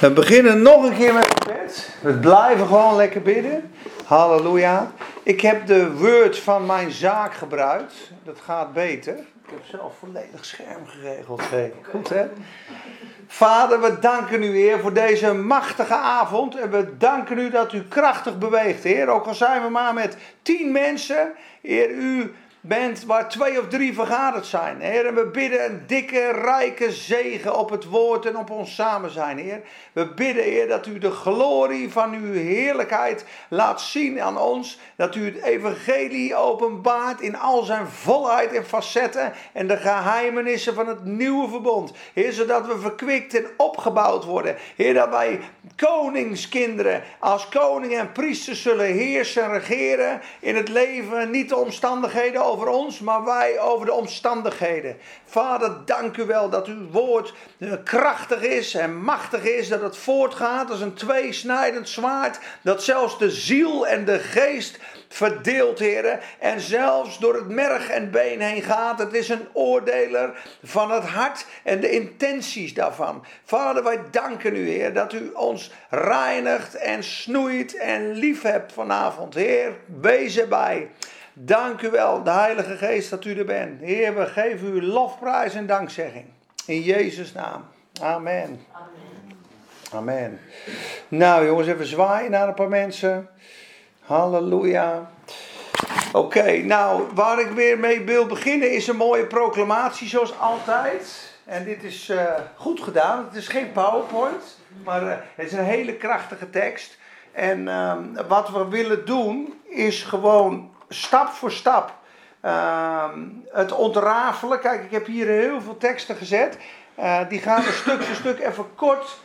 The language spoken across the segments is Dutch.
We beginnen nog een keer met gebed. We blijven gewoon lekker bidden. Halleluja. Ik heb de Word van mijn zaak gebruikt. Dat gaat beter. Ik heb zelf volledig scherm geregeld. Hey. Goed hè? Vader, we danken u, Heer, voor deze machtige avond. En we danken u dat u krachtig beweegt, Heer. Ook al zijn we maar met tien mensen. Heer, u bent waar twee of drie vergaderd zijn. Heer, en we bidden een dikke, rijke zegen op het woord en op ons samen zijn, Heer. We bidden, Heer, dat u de glorie van uw heerlijkheid laat zien aan ons. Dat u het evangelie openbaart in al zijn volheid en facetten en de geheimenissen van het nieuwe verbond. Heer, zodat we verkwikt en opgebouwd worden. Heer, dat wij koningskinderen als koning en priesters zullen heersen en regeren in het leven. Niet de omstandigheden over ons, maar wij over de omstandigheden. Vader, dank u wel dat uw woord eh, krachtig is en machtig is. Dat het voortgaat als een tweesnijdend zwaard. Dat zelfs de ziel en de geest verdeelt, heren. En zelfs door het merg en been heen gaat. Het is een oordeler van het hart en de intenties daarvan. Vader, wij danken u, Heer, dat u ons reinigt en snoeit en lief hebt vanavond. Heer, wees erbij. Dank u wel, de Heilige Geest, dat u er bent. Heer, we geven u lofprijs en dankzegging. In Jezus' naam. Amen. Amen. Amen. Nou jongens, even zwaaien naar een paar mensen. Halleluja. Oké, nou waar ik weer mee wil beginnen is een mooie proclamatie zoals altijd. En dit is uh, goed gedaan. Het is geen PowerPoint, maar uh, het is een hele krachtige tekst. En uh, wat we willen doen is gewoon stap voor stap ehm, het ontrafelen. Kijk, ik heb hier heel veel teksten gezet. Uh, die gaan we stuk voor stuk even kort,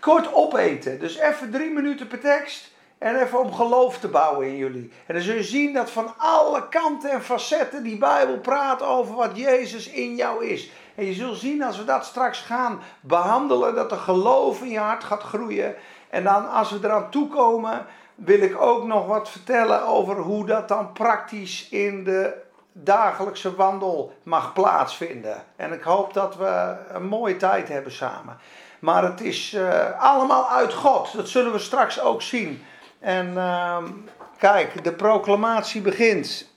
kort opeten. Dus even drie minuten per tekst. En even om geloof te bouwen in jullie. En dan zul je zien dat van alle kanten en facetten die Bijbel praat over wat Jezus in jou is. En je zult zien als we dat straks gaan behandelen, dat de geloof in je hart gaat groeien. En dan als we eraan toekomen, wil ik ook nog wat vertellen over hoe dat dan praktisch in de dagelijkse wandel mag plaatsvinden. En ik hoop dat we een mooie tijd hebben samen. Maar het is uh, allemaal uit God. Dat zullen we straks ook zien. En uh, kijk, de proclamatie begint.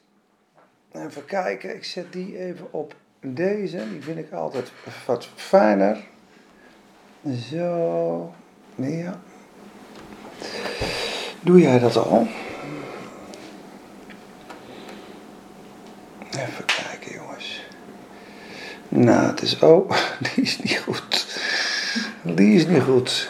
Even kijken, ik zet die even op deze. Die vind ik altijd wat fijner. Zo. Ja. Doe jij dat al? Even kijken, jongens. Nou, het is. Oh, die is niet goed. Die is niet goed.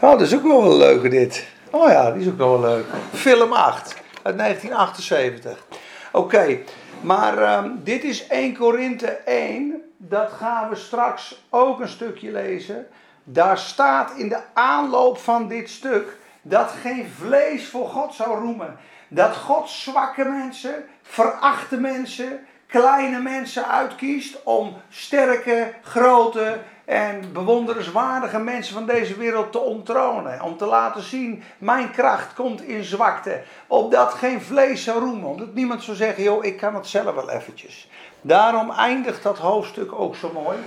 Oh, dat is ook wel leuke, dit. Oh ja, die is ook wel leuk. Film 8 uit 1978. Oké, maar um, dit is 1 Korinthe 1. Dat gaan we straks ook een stukje lezen. Daar staat in de aanloop van dit stuk dat geen vlees voor God zou roemen. Dat God zwakke mensen, verachte mensen, kleine mensen uitkiest om sterke, grote en bewonderenswaardige mensen van deze wereld te onttronen. Om te laten zien, mijn kracht komt in zwakte. Opdat geen vlees zou roemen. Omdat niemand zou zeggen, joh, ik kan het zelf wel eventjes. Daarom eindigt dat hoofdstuk ook zo mooi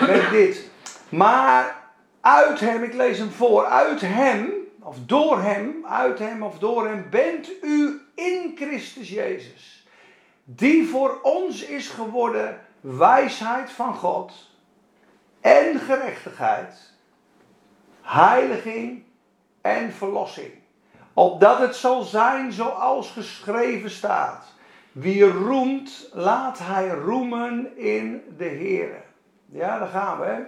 met dit. Maar uit hem, ik lees hem voor, uit hem of door Hem, uit Hem of door Hem, bent u in Christus Jezus. Die voor ons is geworden wijsheid van God en gerechtigheid, heiliging en verlossing. Opdat het zal zijn zoals geschreven staat. Wie roemt, laat hij roemen in de Heer. Ja, daar gaan we.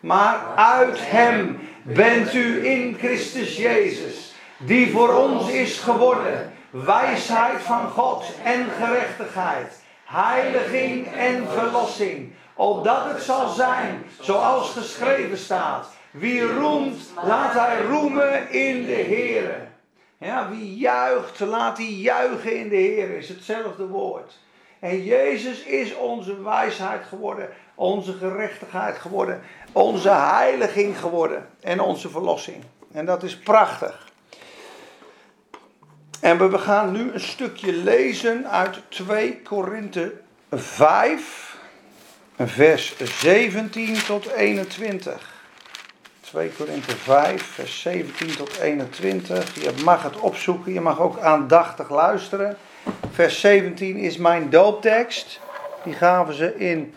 Maar uit Hem bent u in Christus Jezus, die voor ons is geworden, wijsheid van God en gerechtigheid, heiliging en verlossing, opdat het zal zijn zoals geschreven staat. Wie roemt, laat hij roemen in de Heer. Ja, wie juicht, laat hij juichen in de Heer, is hetzelfde woord. En Jezus is onze wijsheid geworden, onze gerechtigheid geworden, onze heiliging geworden en onze verlossing. En dat is prachtig. En we gaan nu een stukje lezen uit 2 Korinthe 5, vers 17 tot 21. 2 Korinthe 5, vers 17 tot 21. Je mag het opzoeken, je mag ook aandachtig luisteren. Vers 17 is mijn dooptekst. Die gaven ze in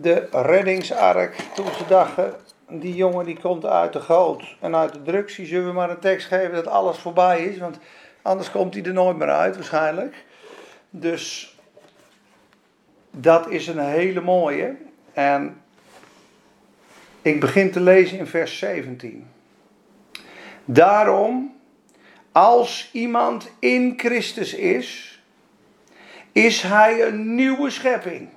de reddingsark toen ze dachten, die jongen die komt uit de goot en uit de drugs. Die zullen we maar een tekst geven dat alles voorbij is, want anders komt hij er nooit meer uit waarschijnlijk. Dus dat is een hele mooie. En ik begin te lezen in vers 17. Daarom, als iemand in Christus is, is hij een nieuwe schepping.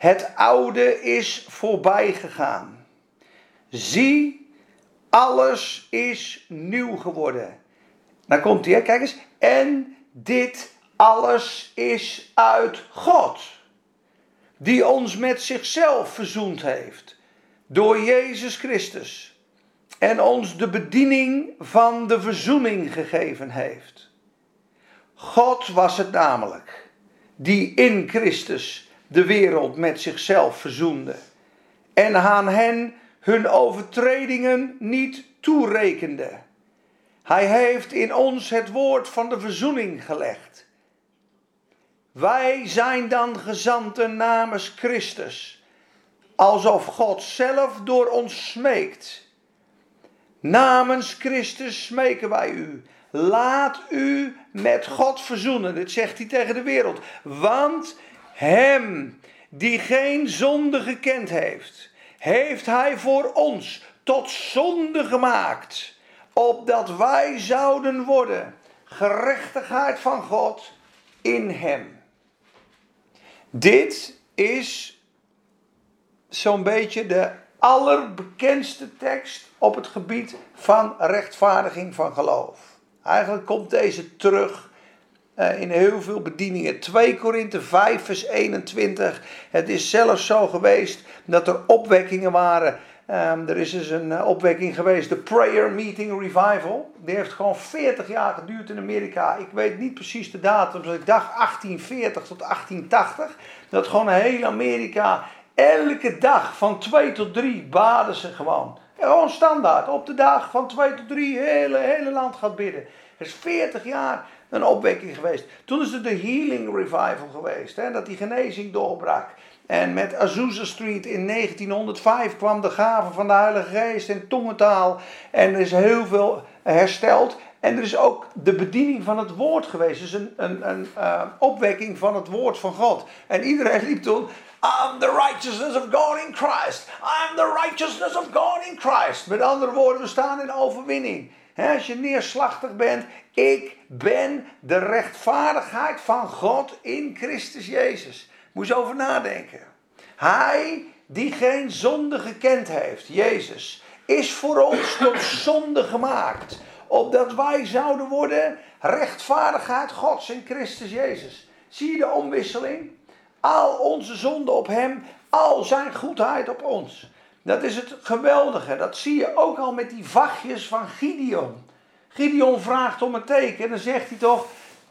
Het oude is voorbij gegaan. Zie, alles is nieuw geworden. Dan komt hij, kijk eens. En dit alles is uit God, die ons met zichzelf verzoend heeft door Jezus Christus en ons de bediening van de verzoening gegeven heeft. God was het namelijk die in Christus de wereld met zichzelf verzoende en aan hen hun overtredingen niet toerekende. Hij heeft in ons het woord van de verzoening gelegd. Wij zijn dan gezanten namens Christus alsof God zelf door ons smeekt. Namens Christus smeken wij u. Laat u met God verzoenen. Dit zegt hij tegen de wereld. Want hem die geen zonde gekend heeft, heeft hij voor ons tot zonde gemaakt. Opdat wij zouden worden gerechtigheid van God in hem. Dit is zo'n beetje de allerbekendste tekst op het gebied van rechtvaardiging van geloof. Eigenlijk komt deze terug uh, in heel veel bedieningen. 2 Korinthe 5 vers 21. Het is zelfs zo geweest dat er opwekkingen waren. Um, er is dus een uh, opwekking geweest, de Prayer Meeting Revival. Die heeft gewoon 40 jaar geduurd in Amerika. Ik weet niet precies de datum, dus ik dacht 1840 tot 1880. Dat gewoon heel Amerika Elke dag van 2 tot 3 baden ze gewoon. Gewoon standaard. Op de dag van 2 tot 3 hele, hele land gaat bidden. Er is 40 jaar een opwekking geweest. Toen is er de Healing Revival geweest. Hè, dat die genezing doorbrak. En met Azusa Street in 1905 kwam de gave van de Heilige Geest en tongentaal. En er is heel veel hersteld. En er is ook de bediening van het woord geweest. Dus een, een, een uh, opwekking van het woord van God. En iedereen liep toen. I'm the righteousness of God in Christ. I'm the righteousness of God in Christ. Met andere woorden, we staan in overwinning. als je neerslachtig bent, ik ben de rechtvaardigheid van God in Christus Jezus. Moet je over nadenken. Hij die geen zonde gekend heeft, Jezus, is voor ons tot zonde gemaakt. Opdat wij zouden worden rechtvaardigheid Gods in Christus Jezus. Zie je de omwisseling? Al onze zonden op hem, al zijn goedheid op ons. Dat is het geweldige. Dat zie je ook al met die vachtjes van Gideon. Gideon vraagt om een teken en dan zegt hij toch: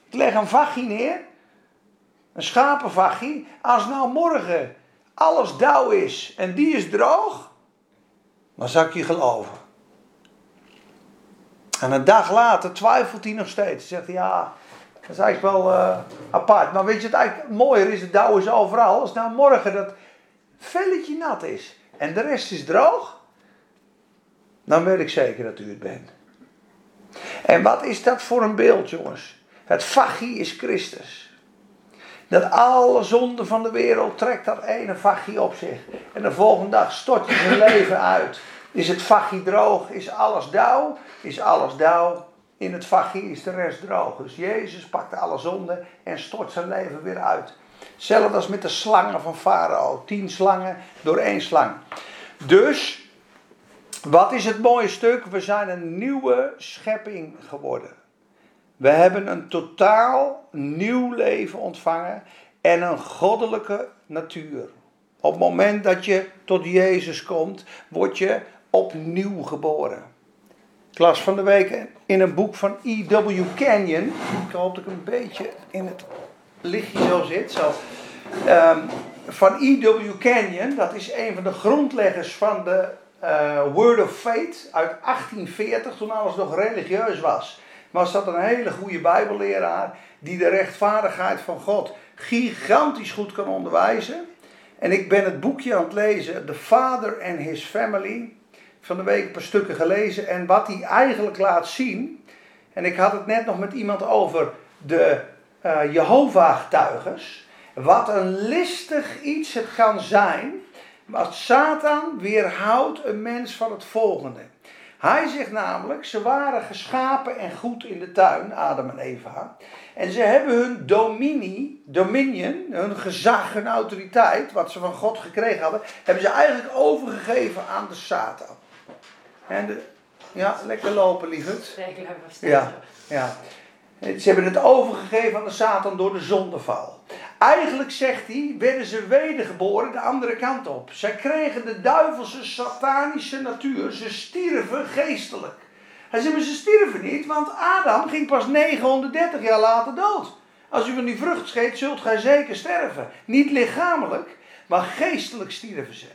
Ik leg een vachtje neer, een schapenvachtje. Als nou morgen alles dauw is en die is droog, dan zou ik je geloven. En een dag later twijfelt hij nog steeds. Zegt hij: Ja, dat is eigenlijk wel uh, apart. Maar weet je, het eigenlijk mooier is, het dauw is overal. Als nou morgen dat velletje nat is en de rest is droog, dan weet ik zeker dat u het bent. En wat is dat voor een beeld, jongens? Het vachie is Christus. Dat alle zonden van de wereld trekt dat ene vachie op zich. En de volgende dag stort hij zijn leven uit. Is het vachie droog? Is alles dauw? Is alles dauw? In het vachie is de rest droog. Dus Jezus pakte alle zonden en stort zijn leven weer uit. Hetzelfde als met de slangen van Farao. Tien slangen door één slang. Dus, wat is het mooie stuk? We zijn een nieuwe schepping geworden. We hebben een totaal nieuw leven ontvangen en een goddelijke natuur. Op het moment dat je tot Jezus komt, word je opnieuw geboren. Ik las van de week in een boek van E.W. Canyon. Ik hoop dat ik een beetje in het lichtje zo zit. Um, van E.W. Canyon, dat is een van de grondleggers van de eh, Word of Faith uit 1840, toen alles nog religieus was. Was dat een hele goede Bijbelleraar die de rechtvaardigheid van God gigantisch goed kan onderwijzen. En ik ben het boekje aan het lezen, The Father and His Family, van de week een paar stukken gelezen. En wat hij eigenlijk laat zien, en ik had het net nog met iemand over de uh, Jehovah-getuigers. Wat een listig iets het kan zijn, wat Satan weerhoudt een mens van het volgende. Hij zegt namelijk, ze waren geschapen en goed in de tuin, Adam en Eva. En ze hebben hun dominie, dominion, hun gezag, hun autoriteit, wat ze van God gekregen hadden, hebben ze eigenlijk overgegeven aan de Satan. En de, ja, lekker lopen, lieverd. Ja, ja. Ze hebben het overgegeven aan de Satan door de zondeval. Eigenlijk zegt hij, werden ze wedergeboren de andere kant op. Zij kregen de duivelse satanische natuur. Ze stierven geestelijk. Hij zegt, maar ze stierven niet, want Adam ging pas 930 jaar later dood. Als u van die vrucht scheet, zult gij zeker sterven. Niet lichamelijk, maar geestelijk stierven ze.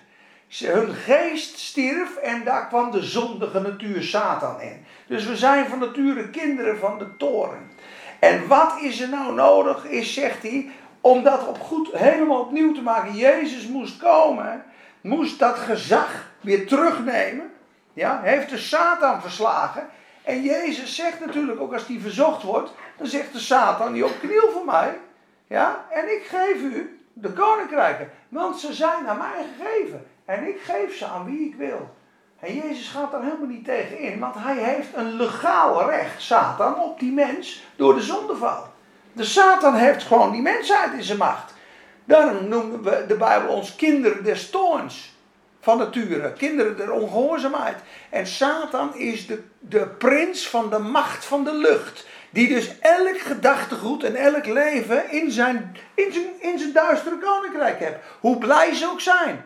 Hun geest stierf en daar kwam de zondige natuur Satan in. Dus we zijn van nature kinderen van de toren. En wat is er nou nodig is, zegt hij, om dat op goed helemaal opnieuw te maken. Jezus moest komen, moest dat gezag weer terugnemen. Ja, heeft de Satan verslagen. En Jezus zegt natuurlijk ook als die verzocht wordt, dan zegt de Satan, die op kniel voor mij. Ja, en ik geef u de koninkrijken, want ze zijn aan mij gegeven. En ik geef ze aan wie ik wil. En Jezus gaat daar helemaal niet tegen in, want hij heeft een legaal recht, Satan, op die mens door de zondeval. De Satan heeft gewoon die mensheid in zijn macht. Daarom noemen we de Bijbel ons kinderen des toorns van nature, kinderen der ongehoorzaamheid. En Satan is de, de prins van de macht van de lucht. Die dus elk gedachtegoed en elk leven in zijn, in zijn, in zijn duistere koninkrijk heeft. Hoe blij ze ook zijn.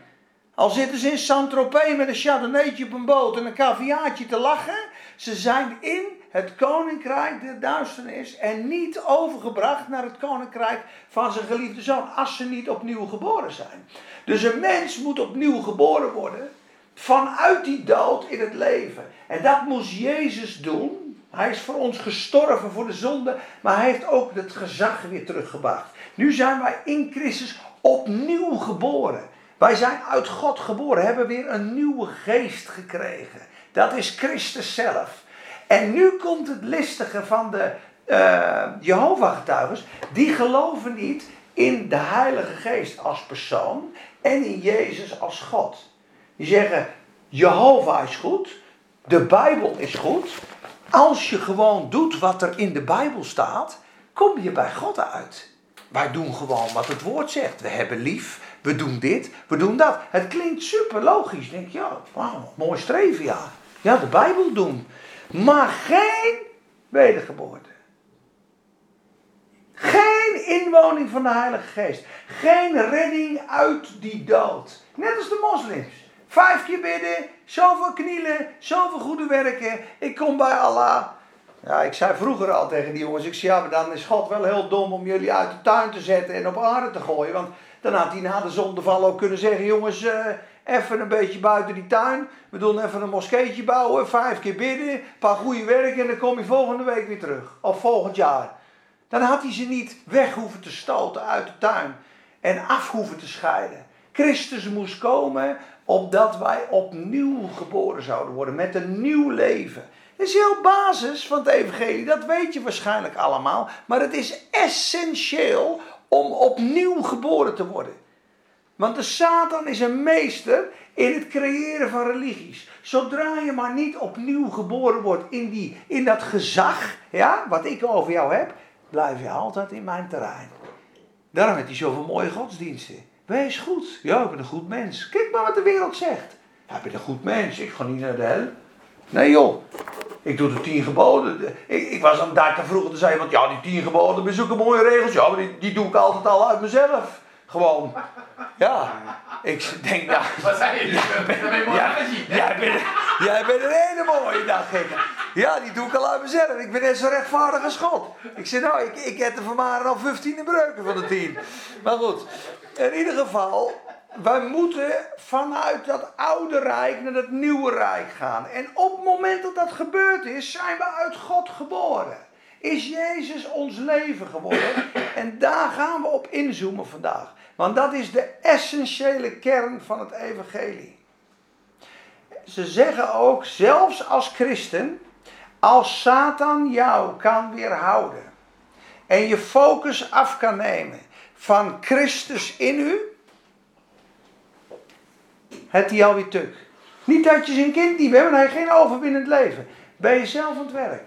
Al zitten ze in Saint-Tropez met een chardonnaytje op een boot en een caviaatje te lachen. Ze zijn in het koninkrijk der duisternis en niet overgebracht naar het koninkrijk van zijn geliefde zoon. Als ze niet opnieuw geboren zijn. Dus een mens moet opnieuw geboren worden vanuit die dood in het leven. En dat moest Jezus doen. Hij is voor ons gestorven voor de zonde, maar hij heeft ook het gezag weer teruggebracht. Nu zijn wij in Christus opnieuw geboren. Wij zijn uit God geboren, hebben weer een nieuwe geest gekregen. Dat is Christus zelf. En nu komt het listige van de uh, Jehovah-getuigers. Die geloven niet in de Heilige Geest als persoon en in Jezus als God. Die zeggen, Jehovah is goed, de Bijbel is goed. Als je gewoon doet wat er in de Bijbel staat, kom je bij God uit. Wij doen gewoon wat het woord zegt. We hebben lief, we doen dit, we doen dat. Het klinkt super logisch. Denk je, ja, wauw, mooi streven, ja. Ja, de Bijbel doen. Maar geen wedergeboorte. Geen inwoning van de Heilige Geest. Geen redding uit die dood. Net als de moslims. Vijf keer bidden, zoveel knielen, zoveel goede werken. Ik kom bij Allah. Ja, ik zei vroeger al tegen die jongens, ik zei, ja, maar dan is God wel heel dom om jullie uit de tuin te zetten en op aarde te gooien. Want dan had hij na de zondeval ook kunnen zeggen, jongens, uh, even een beetje buiten die tuin. We doen even een moskeetje bouwen, vijf keer bidden, een paar goede werken en dan kom je volgende week weer terug. Of volgend jaar. Dan had hij ze niet weg hoeven te stoten uit de tuin en af hoeven te scheiden. Christus moest komen opdat wij opnieuw geboren zouden worden met een nieuw leven. Dat is heel basis van het evangelie, dat weet je waarschijnlijk allemaal. Maar het is essentieel om opnieuw geboren te worden. Want de Satan is een meester in het creëren van religies. Zodra je maar niet opnieuw geboren wordt in, die, in dat gezag, ja, wat ik over jou heb, blijf je altijd in mijn terrein. Daarom heeft hij zoveel mooie godsdiensten. Wees goed. Ja, ik ben een goed mens. Kijk maar wat de wereld zegt. Ja, ik ben een goed mens. Ik ga niet naar de hel. Nee joh. Ik doe de tien geboden. Ik, ik was aan daar te vroeg te zeggen, want ja, die tien geboden zulke mooie regels. Ja, maar die, die doe ik altijd al uit mezelf. Gewoon. Ja. Ik denk, nou... Wat zei je? Jij bent, ja, jij, bent, jij bent een hele mooie, dacht ik. Ja, die doe ik al uit mezelf. Ik ben net zo rechtvaardig als God. Ik zei, nou, ik, ik heb er van maar al 15 breuken van de 10. Maar goed, in ieder geval, wij moeten vanuit dat oude rijk naar dat nieuwe rijk gaan. En op het moment dat dat gebeurd is, zijn we uit God geboren. Is Jezus ons leven geworden? En daar gaan we op inzoomen vandaag. Want dat is de essentiële kern van het evangelie. Ze zeggen ook, zelfs als christen, als Satan jou kan weerhouden en je focus af kan nemen van Christus in u, het hij alweer tuk. Niet dat je zijn kind niet bent, want hij geen overwinnend leven. Ben je zelf aan het werk?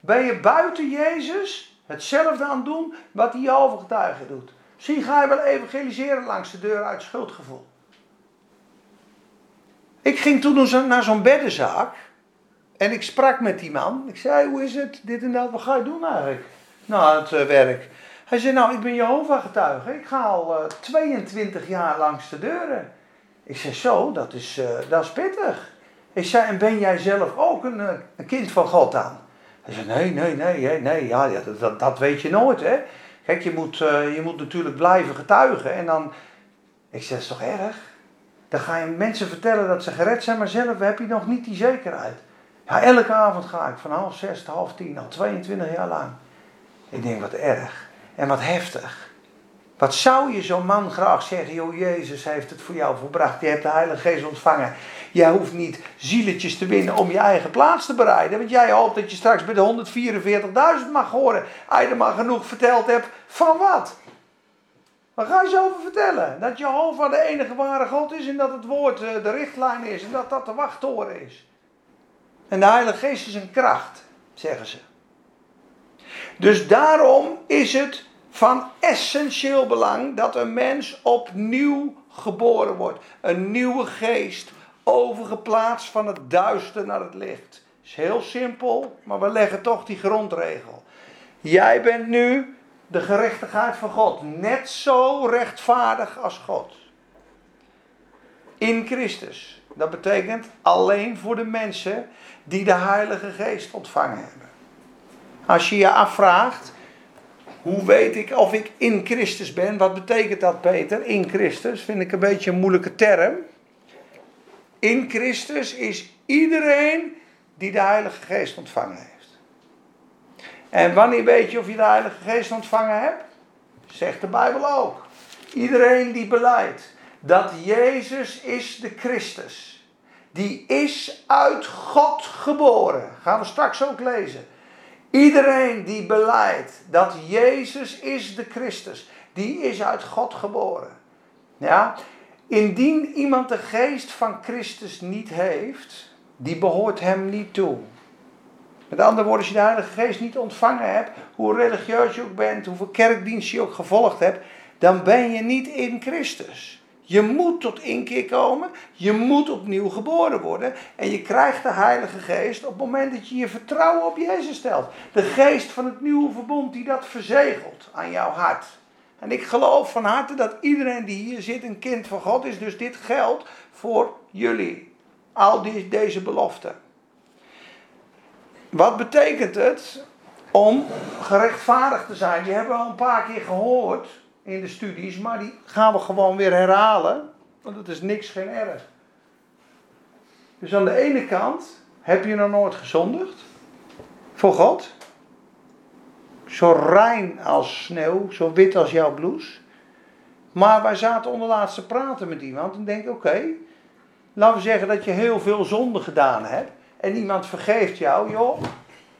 Ben je buiten Jezus hetzelfde aan het doen wat die overgetuige doet? Misschien ga je wel evangeliseren langs de deur uit schuldgevoel. Ik ging toen naar zo'n beddenzaak. En ik sprak met die man. Ik zei, hoe is het? Dit en dat. Wat ga je doen eigenlijk? Nou, het uh, werk. Hij zei, nou, ik ben Jehovah-getuige. Ik ga al uh, eh, 22 jaar langs de deuren. Ik zei, zo, dat is, uh, dat is pittig. Ik zei, en ben jij zelf ook een, een kind van God aan? Hij zei, nee, nee, nee, nee, ja, dat, dat, weet je nooit, hè. Kijk, je moet, je moet natuurlijk blijven getuigen. En dan, ik zei, dat is toch erg? Dan ga je mensen vertellen dat ze gered zijn, maar zelf heb je nog niet die zekerheid. Ja, elke avond ga ik van half zes tot half tien, al 22 jaar lang. Ik denk, wat erg. En wat heftig. Wat zou je zo'n man graag zeggen, joh, Jezus heeft het voor jou volbracht. Je hebt de Heilige Geest ontvangen. Jij hoeft niet zieletjes te winnen om je eigen plaats te bereiden. Want jij hoopt dat je straks bij de 144.000 mag horen. Als je maar genoeg verteld hebt, van wat? Waar ga je zo over vertellen? Dat Jehovah de enige ware God is en dat het woord eh, de richtlijn is en dat dat de wachttoren is. En de Heilige Geest is een kracht, zeggen ze. Dus daarom is het van essentieel belang dat een mens opnieuw geboren wordt. Een nieuwe geest overgeplaatst van het duister naar het licht. Is heel simpel, maar we leggen toch die grondregel. Jij bent nu de gerechtigheid van God, net zo rechtvaardig als God. In Christus. Dat betekent alleen voor de mensen die de Heilige Geest ontvangen hebben. Als je je afvraagt, hoe weet ik of ik in Christus ben? Wat betekent dat, Peter? In Christus vind ik een beetje een moeilijke term. In Christus is iedereen die de Heilige Geest ontvangen heeft. En wanneer weet je of je de Heilige Geest ontvangen hebt? Zegt de Bijbel ook. Iedereen die beleidt dat Jezus is de Christus. Die is uit God geboren. Gaan we straks ook lezen. Iedereen die beleidt dat Jezus is de Christus, die is uit God geboren. Ja? Indien iemand de geest van Christus niet heeft, die behoort hem niet toe. Met andere woorden, als je de Heilige Geest niet ontvangen hebt, hoe religieus je ook bent, hoeveel kerkdienst je ook gevolgd hebt, dan ben je niet in Christus. Je moet tot inkeer komen. Je moet opnieuw geboren worden. En je krijgt de Heilige Geest op het moment dat je je vertrouwen op Jezus stelt. De geest van het nieuwe verbond die dat verzegelt aan jouw hart. En ik geloof van harte dat iedereen die hier zit een kind van God is. Dus dit geldt voor jullie. Al deze beloften. Wat betekent het om gerechtvaardigd te zijn? Die hebben we al een paar keer gehoord in de studies, maar die gaan we gewoon weer herhalen, want het is niks geen erg. Dus aan de ene kant heb je nog nooit gezondigd voor God. Zo rein als sneeuw, zo wit als jouw blouse. Maar wij zaten onderlaatst te praten met iemand en denken: oké, laten we zeggen dat je heel veel zonde gedaan hebt. En iemand vergeeft jou, joh,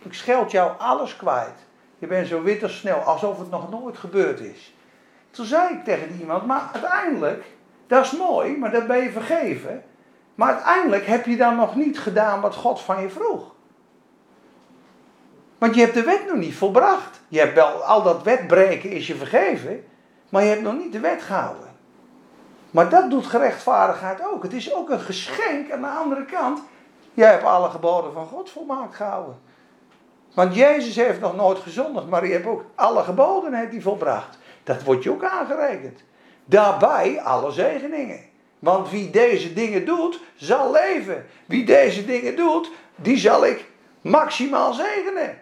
ik scheld jou alles kwijt. Je bent zo wit als sneeuw, alsof het nog nooit gebeurd is. Toen zei ik tegen iemand, maar uiteindelijk, dat is mooi, maar dat ben je vergeven. Maar uiteindelijk heb je dan nog niet gedaan wat God van je vroeg. Want je hebt de wet nog niet volbracht. Je hebt wel, al dat wetbreken is je vergeven, maar je hebt nog niet de wet gehouden. Maar dat doet gerechtvaardigheid ook. Het is ook een geschenk aan de andere kant. Jij hebt alle geboden van God volmaakt gehouden. Want Jezus heeft nog nooit gezondigd, maar hij heeft ook alle geboden heeft hij volbracht. Dat wordt je ook aangerekend. Daarbij alle zegeningen. Want wie deze dingen doet, zal leven. Wie deze dingen doet, die zal ik maximaal zegenen.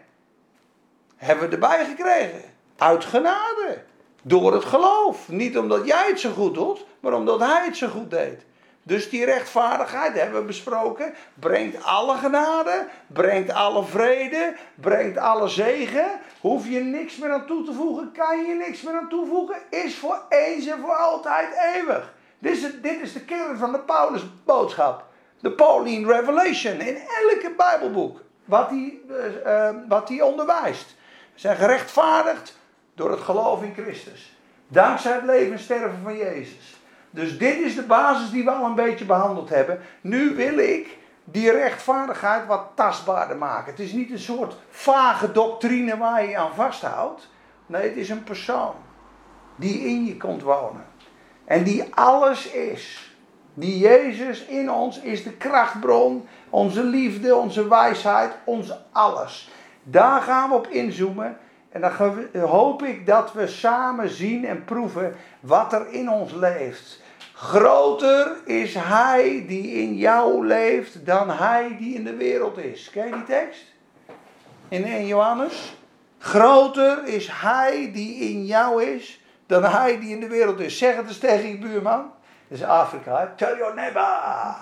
Hebben we erbij gekregen. Uit genade. Door het geloof. Niet omdat jij het zo goed doet, maar omdat hij het zo goed deed. Dus die rechtvaardigheid, hebben we besproken, brengt alle genade, brengt alle vrede, brengt alle zegen. Hoef je niks meer aan toe te voegen, kan je niks meer aan toevoegen, is voor eens en voor altijd eeuwig. Dit is, het, dit is de kern van de Paulus boodschap. De Pauline Revelation in elke Bijbelboek. Wat hij, uh, wat hij onderwijst. We zijn gerechtvaardigd door het geloof in Christus. Dankzij het leven en sterven van Jezus. Dus dit is de basis die we al een beetje behandeld hebben. Nu wil ik die rechtvaardigheid wat tastbaarder maken. Het is niet een soort vage doctrine waar je, aan vasthoudt. Nee, het is een persoon die in je komt wonen. En die alles is. Die Jezus in ons is de krachtbron, onze liefde, onze wijsheid, ons alles. Daar gaan we op inzoomen. En dan hoop ik dat we samen zien en proeven wat er in ons leeft. Groter is hij die in jou leeft dan hij die in de wereld is. Ken je die tekst? In 1 Johannes. Groter is hij die in jou is dan hij die in de wereld is. Zeg het eens tegen je buurman. Dat is Afrika. Tell your neighbor.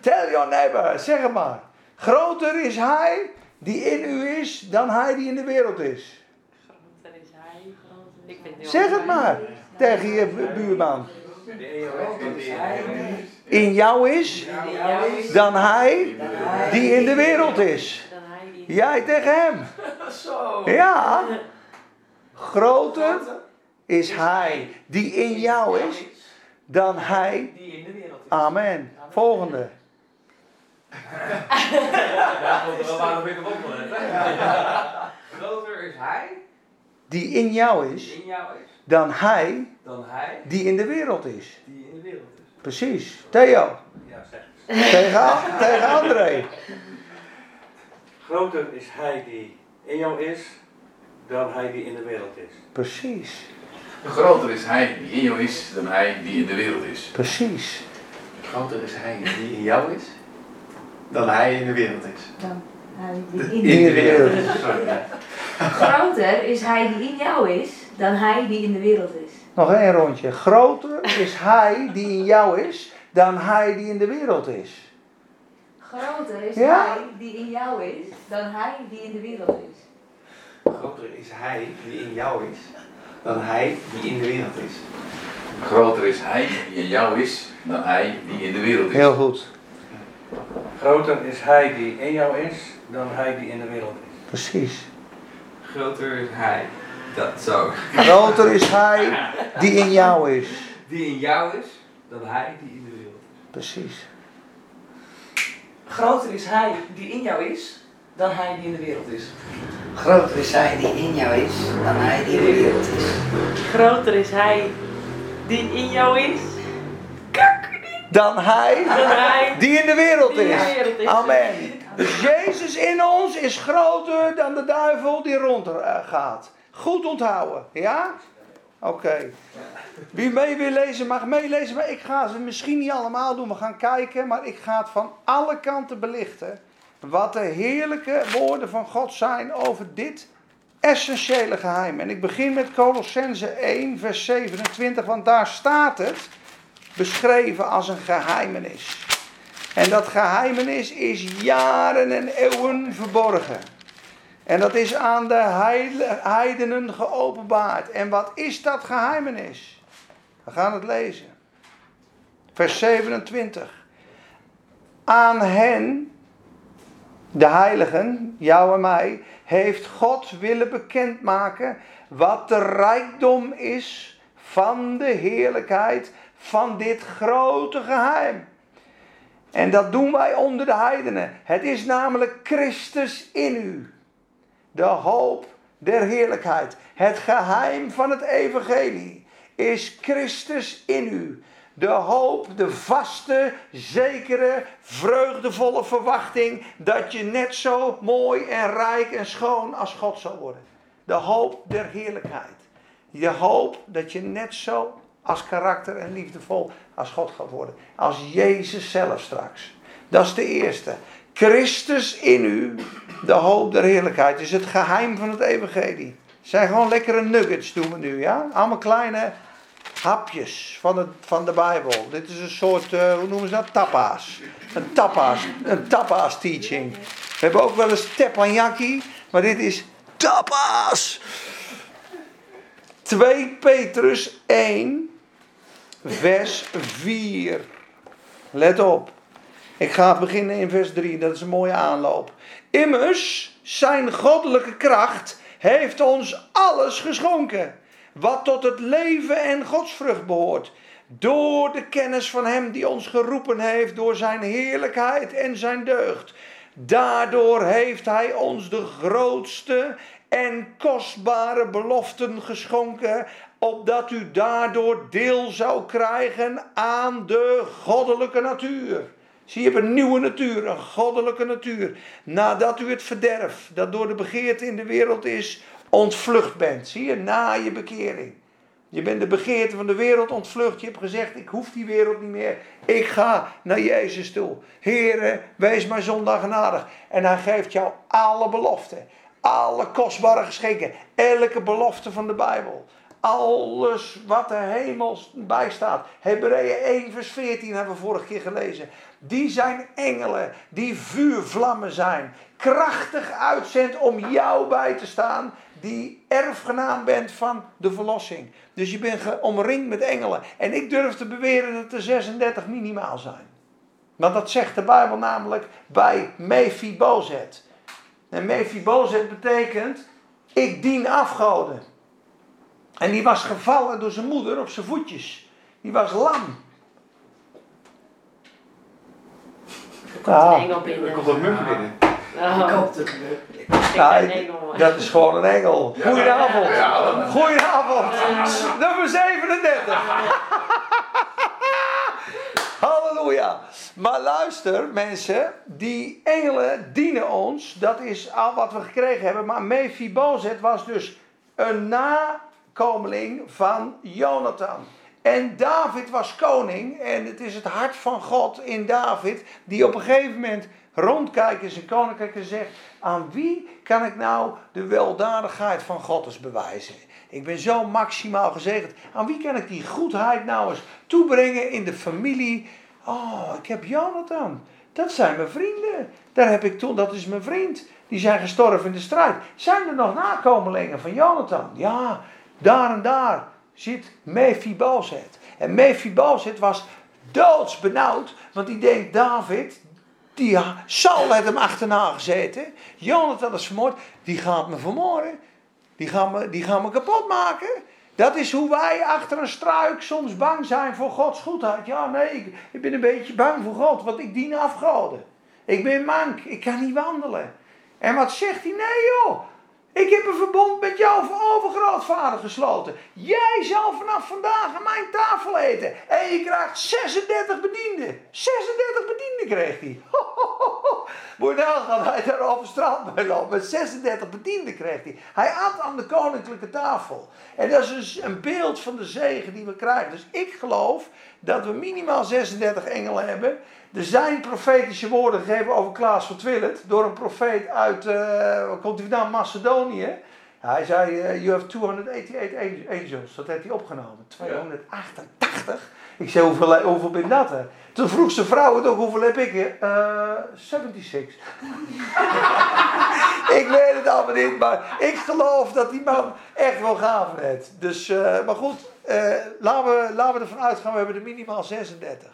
Tell your neighbor. Zeg het maar. Groter is hij die in u is dan hij die in de wereld is. Groter is hij. Groter. Zeg het maar tegen je buurman in jou is dan hij die in de wereld is. Jij tegen hem. Ja. Groter is hij die in jou is dan hij die in de wereld is. Amen. Volgende. Groter is hij die in jou is dan hij, dan hij die in de wereld is. Die in de wereld is. Precies. Theo. Ja, zeg. Tegen, tegen André. Groter is hij die in jou is dan hij die in de wereld is. Precies. Groter is hij die in jou is dan hij die in de wereld is. Precies. Groter is hij die in jou is dan hij in de wereld is. Dan hij die in, de, wereld is. Groter is hij die in jou is dan hij die in de wereld is. Nog één rondje. Groter is hij die in jou is dan hij die in de wereld is. Groter is hij die in jou is dan hij die in de wereld is. Groter is hij die in jou is dan hij die in de wereld is. Groter is hij die in jou is dan hij die in de wereld is. Heel goed. Groter is hij die in jou is dan hij die in de wereld is. Precies. Groter is hij dat zo. Groter is hij die in jou is. Die in jou is, dan hij die in de wereld is. Precies. Groter is hij die in jou is, dan hij die in de wereld is. Groter is hij die in jou is, dan hij die in de wereld is. Groter is hij die in jou is. Dan hij, dan hij die in de wereld is. is. Amen. Dus Jezus in ons is groter dan de duivel die rondgaat. Goed onthouden, ja? Oké. Wie mee wil lezen mag meelezen, maar ik ga ze misschien niet allemaal doen. We gaan kijken, maar ik ga het van alle kanten belichten. Wat de heerlijke woorden van God zijn over dit essentiële geheim. En ik begin met Colossense 1, vers 27, want daar staat het beschreven als een geheimenis. En dat geheimenis is jaren en eeuwen verborgen. En dat is aan de heidenen geopenbaard. En wat is dat geheimenis? We gaan het lezen. Vers 27. Aan hen, de heiligen, jou en mij, heeft God willen bekendmaken wat de rijkdom is van de heerlijkheid van dit grote geheim. En dat doen wij onder de heidenen. Het is namelijk Christus in u de hoop der heerlijkheid. Het geheim van het evangelie is Christus in u. De hoop, de vaste, zekere, vreugdevolle verwachting dat je net zo mooi en rijk en schoon als God zal worden. De hoop der heerlijkheid. De hoop dat je net zo als karakter en liefdevol als God gaat worden. Als Jezus zelf straks. Dat is de eerste. Christus in u, de hoop der heerlijkheid, is het geheim van het evangelie. Zijn gewoon lekkere nuggets doen we nu, ja? Allemaal kleine hapjes van, het, van de Bijbel. Dit is een soort, eh, hoe noemen ze dat? Tapa's. Een tapa's, een tapa's teaching. We hebben ook wel eens teppanyaki, maar dit is tapa's. 2 Petrus 1, vers 4. Let op. Ik ga beginnen in vers 3, dat is een mooie aanloop. Immers, zijn goddelijke kracht heeft ons alles geschonken. Wat tot het leven en godsvrucht behoort. Door de kennis van Hem die ons geroepen heeft, door Zijn heerlijkheid en Zijn deugd. Daardoor heeft Hij ons de grootste en kostbare beloften geschonken, opdat u daardoor deel zou krijgen aan de goddelijke natuur. Zie je, een nieuwe natuur, een goddelijke natuur. Nadat u het verderf, dat door de begeerte in de wereld is, ontvlucht bent. Zie je, na je bekering. Je bent de begeerte van de wereld ontvlucht. Je hebt gezegd, ik hoef die wereld niet meer. Ik ga naar Jezus toe. Heere, wees mij zondag genadig. En hij geeft jou alle beloften. Alle kostbare geschenken. Elke belofte van de Bijbel. Alles wat er hemels bij staat. Hebreeën 1 vers 14 hebben we vorige keer gelezen. Die zijn engelen die vuurvlammen zijn. Krachtig uitzendt om jou bij te staan. Die erfgenaam bent van de verlossing. Dus je bent omringd met engelen. En ik durf te beweren dat er 36 minimaal zijn. Want dat zegt de Bijbel namelijk bij Mephibozet. En Mephibozet betekent, ik dien afgoden. En die was gevallen door zijn moeder op zijn voetjes. Die was lam. Er komt een engel binnen. Er komt een mug binnen. Oh, Ik hoop dat het ik Ja, ben een ik- engel. dat is gewoon een engel. Goedenavond. Goedenavond. Nummer 37. Halleluja. Maar luister, mensen, die engelen dienen ons. Dat is al wat we gekregen hebben. Maar Mephibozet was dus een nakomeling van Jonathan. En David was koning. En het is het hart van God in David. Die op een gegeven moment rondkijkt in zijn koninkrijk en zegt: Aan wie kan ik nou de weldadigheid van God eens bewijzen? Ik ben zo maximaal gezegend. Aan wie kan ik die goedheid nou eens toebrengen in de familie? Oh, ik heb Jonathan. Dat zijn mijn vrienden. Daar heb ik toen, dat is mijn vriend. Die zijn gestorven in de strijd. Zijn er nog nakomelingen van Jonathan? Ja, daar en daar zit Mephibozet. En Mephibozet was doodsbenauwd, want die denkt, David, die Saul heeft hem achterna gezeten. Jonathan is vermoord. Die gaat me vermoorden. Die gaan me, die gaan me kapot maken. Dat is hoe wij achter een struik soms bang zijn voor Gods goedheid. Ja, nee, ik, ik ben een beetje bang voor God, want ik dien afgoden. Ik ben mank, ik kan niet wandelen. En wat zegt hij? Nee joh, ik heb een verbond met jouw overgrootvader gesloten. Jij zal vanaf vandaag aan mijn tafel eten. En je krijgt 36 bedienden. 36 bedienden kreeg hij. Je nagaan, hij daar over straat mee loopt. Met 36 bedienden kreeg hij. Hij at aan de koninklijke tafel. En dat is dus een beeld van de zegen die we krijgen. Dus ik geloof dat we minimaal 36 engelen hebben. Er zijn profetische woorden gegeven over Klaas van Twillet. Door een profeet uit, waar komt hij vandaan? Macedonië. Hij zei, eh, you have 288 angels. Dat heeft hij opgenomen. 288. Ik zei, hoeveel, hoeveel ben dat er? Toen vroeg zijn vrouw het ook, hoeveel heb ik er? Eh 76. ik weet het allemaal niet, maar ik geloof dat die man echt wel gaven heeft. Dus, eh, maar goed, eh, laten, we, laten we ervan uitgaan, we hebben er minimaal 36.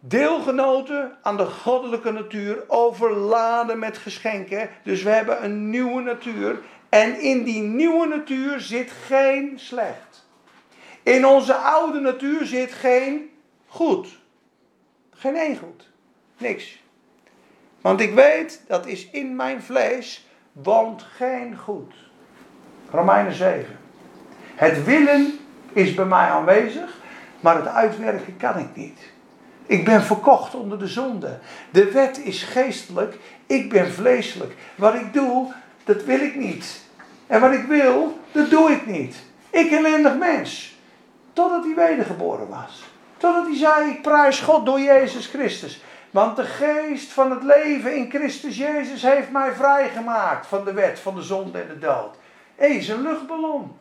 Deelgenoten aan de goddelijke natuur, overladen met geschenken. Dus we hebben een nieuwe natuur. En in die nieuwe natuur zit geen slecht. In onze oude natuur zit geen goed. Geen één goed. Niks. Want ik weet, dat is in mijn vlees, woont geen goed. Romeinen 7. Het willen is bij mij aanwezig, maar het uitwerken kan ik niet. Ik ben verkocht onder de zonde. De wet is geestelijk, ik ben vleeselijk. Wat ik doe, dat wil ik niet. En wat ik wil, dat doe ik niet. Ik ellendig mens. Totdat hij wedergeboren was. Totdat hij zei, ik prijs God door Jezus Christus. Want de geest van het leven in Christus Jezus heeft mij vrijgemaakt van de wet, van de zonde en de dood. Is een luchtballon.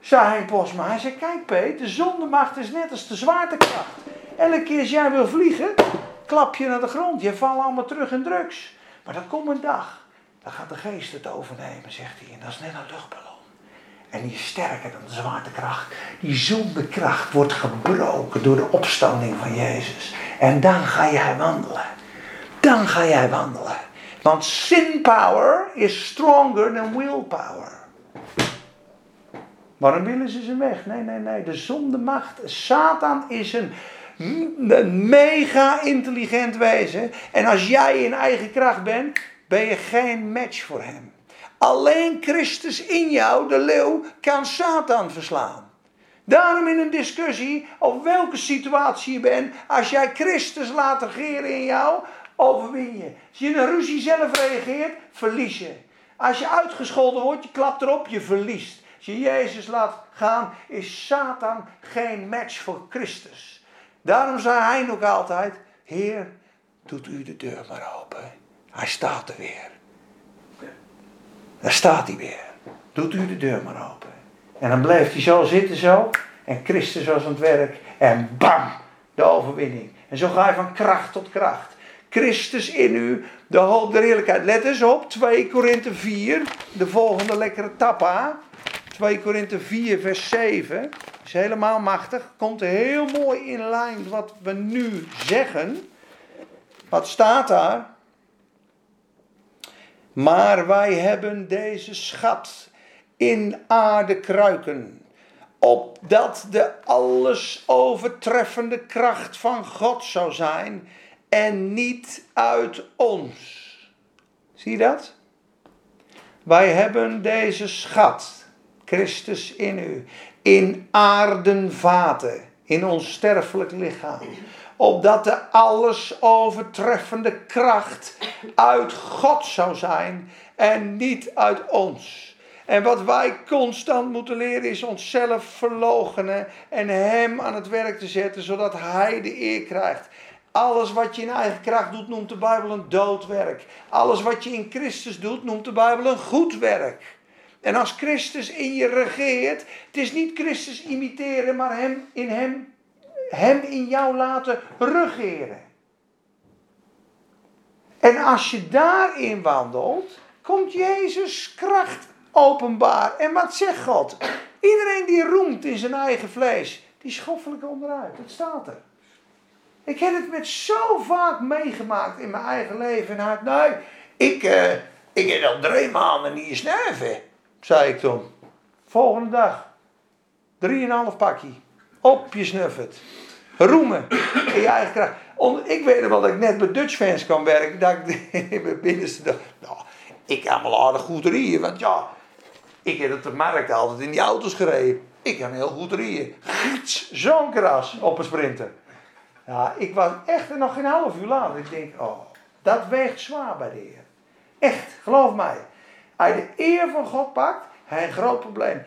Zei Hein Posma. Hij zei, kijk Peet, de zondemacht is net als de zwaartekracht. Elke keer als jij wil vliegen, klap je naar de grond. Je valt allemaal terug in drugs. Maar er komt een dag, dan gaat de geest het overnemen, zegt hij. En dat is net een luchtballon. En die is sterker dan de zwaartekracht. Die zondekracht wordt gebroken door de opstanding van Jezus. En dan ga jij wandelen. Dan ga jij wandelen. Want sin power is stronger than willpower. Waarom willen ze ze weg? Nee, nee, nee. De zondemacht. Satan is een, een mega intelligent wezen. En als jij in eigen kracht bent, ben je geen match voor hem. Alleen Christus in jou, de leeuw, kan Satan verslaan. Daarom in een discussie, of welke situatie je bent, als jij Christus laat regeren in jou, overwin je. Als je in een ruzie zelf reageert, verlies je. Als je uitgescholden wordt, je klapt erop, je verliest. Als je Jezus laat gaan, is Satan geen match voor Christus. Daarom zei hij ook altijd: Heer, doet u de deur maar open. Hij staat er weer. Daar staat hij weer. Doet u de deur maar open. En dan blijft hij zo zitten zo. En Christus was aan het werk. En bam, de overwinning. En zo ga je van kracht tot kracht. Christus in u, de hoop der heerlijkheid. Let eens op, 2 Korinthe 4, de volgende lekkere tappa. 2 Korinthe 4, vers 7. Is helemaal machtig. Komt heel mooi in lijn wat we nu zeggen. Wat staat daar? Maar wij hebben deze schat in aarde kruiken, opdat de alles overtreffende kracht van God zou zijn en niet uit ons. Zie je dat? Wij hebben deze schat, Christus in u, in aardenvaten, in ons sterfelijk lichaam opdat de alles overtreffende kracht uit God zou zijn en niet uit ons. En wat wij constant moeten leren is onszelf verloochenen en Hem aan het werk te zetten, zodat Hij de eer krijgt. Alles wat je in eigen kracht doet, noemt de Bijbel een doodwerk. Alles wat je in Christus doet, noemt de Bijbel een goed werk. En als Christus in je regeert, het is niet Christus imiteren, maar hem, in Hem hem in jou laten regeren. En als je daarin wandelt, komt Jezus kracht openbaar. En wat zegt God? Iedereen die roemt in zijn eigen vlees, die schoffelijk onderuit. Dat staat er. Ik heb het met zo vaak meegemaakt in mijn eigen leven. En nee, ik, uh, ik heb al drie maanden niet snuiven, zei ik toen. Volgende dag, drieënhalf pakje. Op je snuffert. Roemen in je eigen kracht. Ik weet wel dat ik net bij Dutch fans kan werken. Dat ik in binnenste dacht, nou, ik kan wel aardig goed rijden. Want ja, ik heb het de markt altijd in die auto's gereden. Ik kan heel goed rijden. Zo'n kras op een sprinter. Ja, ik was echt nog geen half uur later. Ik denk, oh, dat weegt zwaar bij de Heer. Echt, geloof mij. Je de eer van God pakt, hij een groot probleem.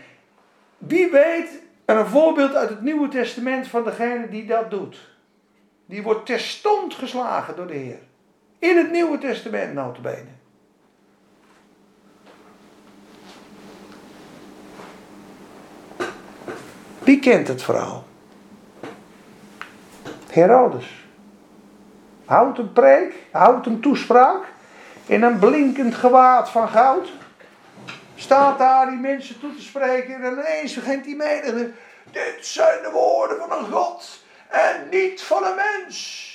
Wie weet en een voorbeeld uit het Nieuwe Testament van degene die dat doet. Die wordt terstond geslagen door de Heer. In het Nieuwe Testament notabene. Wie kent het verhaal? Herodes. Houdt een preek, houdt een toespraak in een blinkend gewaad van goud staat daar die mensen toe te spreken en ineens begint die menigte. Dit zijn de woorden van een God en niet van een mens.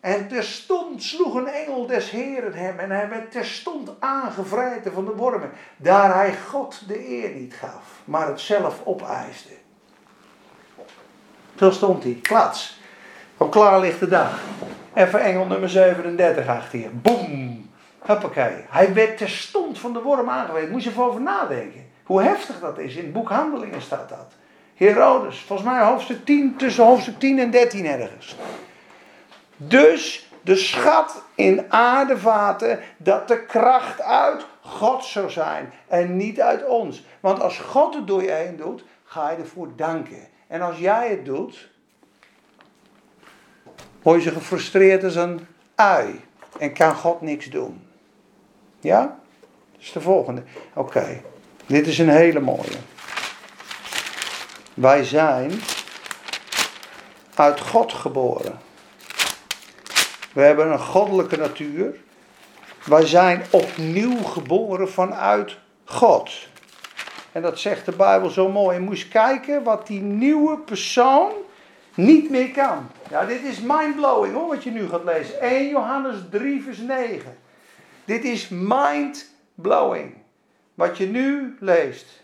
En terstond sloeg een engel des Heren hem en hij werd terstond aangevreten van de wormen, daar hij God de eer niet gaf, maar het zelf opeiste. Zo stond hij, klats, van klaar ligt de dag. Even engel nummer 37 achter hier, boem, Hoppakee. Hij werd terstond van de worm aangewezen. Moet je even over nadenken. Hoe heftig dat is. In het boek Handelingen staat dat. Herodes, volgens mij hoofdstuk 10, tussen hoofdstuk 10 en 13 ergens. Dus de schat in aardevaten, dat de kracht uit God zou zijn en niet uit ons. Want als God het door je heen doet, ga je ervoor danken. En als jij het doet, word je gefrustreerd als een ui en kan God niks doen. Ja? Dat is de volgende. Oké. Dit is een hele mooie. Wij zijn uit God geboren. We hebben een goddelijke natuur. Wij zijn opnieuw geboren vanuit God. En dat zegt de Bijbel zo mooi. Je moest kijken wat die nieuwe persoon niet meer kan. Ja, dit is mindblowing hoor, wat je nu gaat lezen. 1 Johannes 3, vers 9. Dit is mindblowing. Wat je nu leest.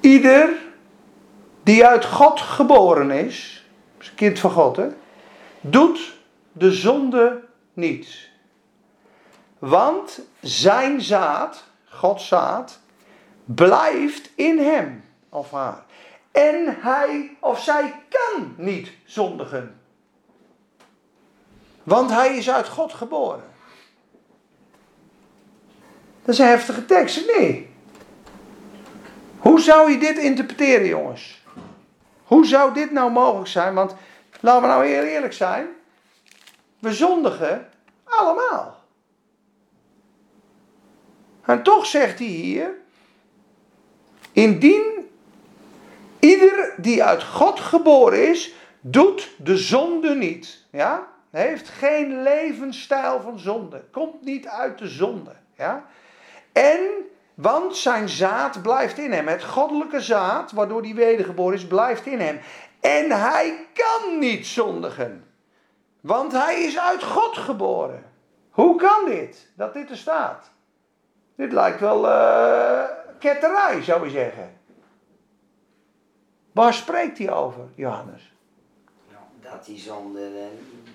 Ieder die uit God geboren is, kind van God, hè, doet de zonde niet. Want zijn zaad, Gods zaad, blijft in hem of haar. En hij of zij kan niet zondigen. Want hij is uit God geboren. Dat is een heftige tekst, nee. Hoe zou je dit interpreteren, jongens? Hoe zou dit nou mogelijk zijn? Want laten we nou heel eerlijk zijn. We zondigen allemaal. En toch zegt hij hier: Indien ieder die uit God geboren is, doet de zonde niet. Ja? Heeft geen levensstijl van zonde. Komt niet uit de zonde. Ja? En, want zijn zaad blijft in hem. Het goddelijke zaad, waardoor hij wedergeboren is, blijft in hem. En hij kan niet zondigen. Want hij is uit God geboren. Hoe kan dit? Dat dit er staat. Dit lijkt wel uh, ketterij, zou je zeggen. Waar spreekt hij over, Johannes? Dat die zonden,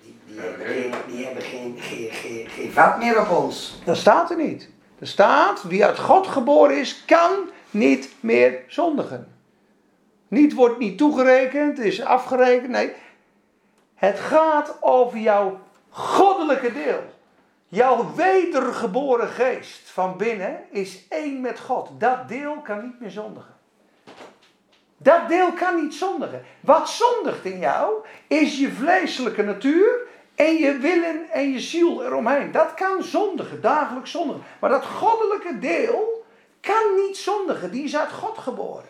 die, die, hebben, geen, die hebben geen, geen, geen, geen vat meer op ons. Dat staat er niet. Er staat, wie uit God geboren is, kan niet meer zondigen. Niet wordt niet toegerekend, is afgerekend. Nee, het gaat over jouw goddelijke deel. Jouw wedergeboren geest van binnen is één met God. Dat deel kan niet meer zondigen. Dat deel kan niet zondigen. Wat zondigt in jou is je vleeselijke natuur en je willen en je ziel eromheen. Dat kan zondigen, dagelijks zondigen. Maar dat goddelijke deel kan niet zondigen. Die is uit God geboren.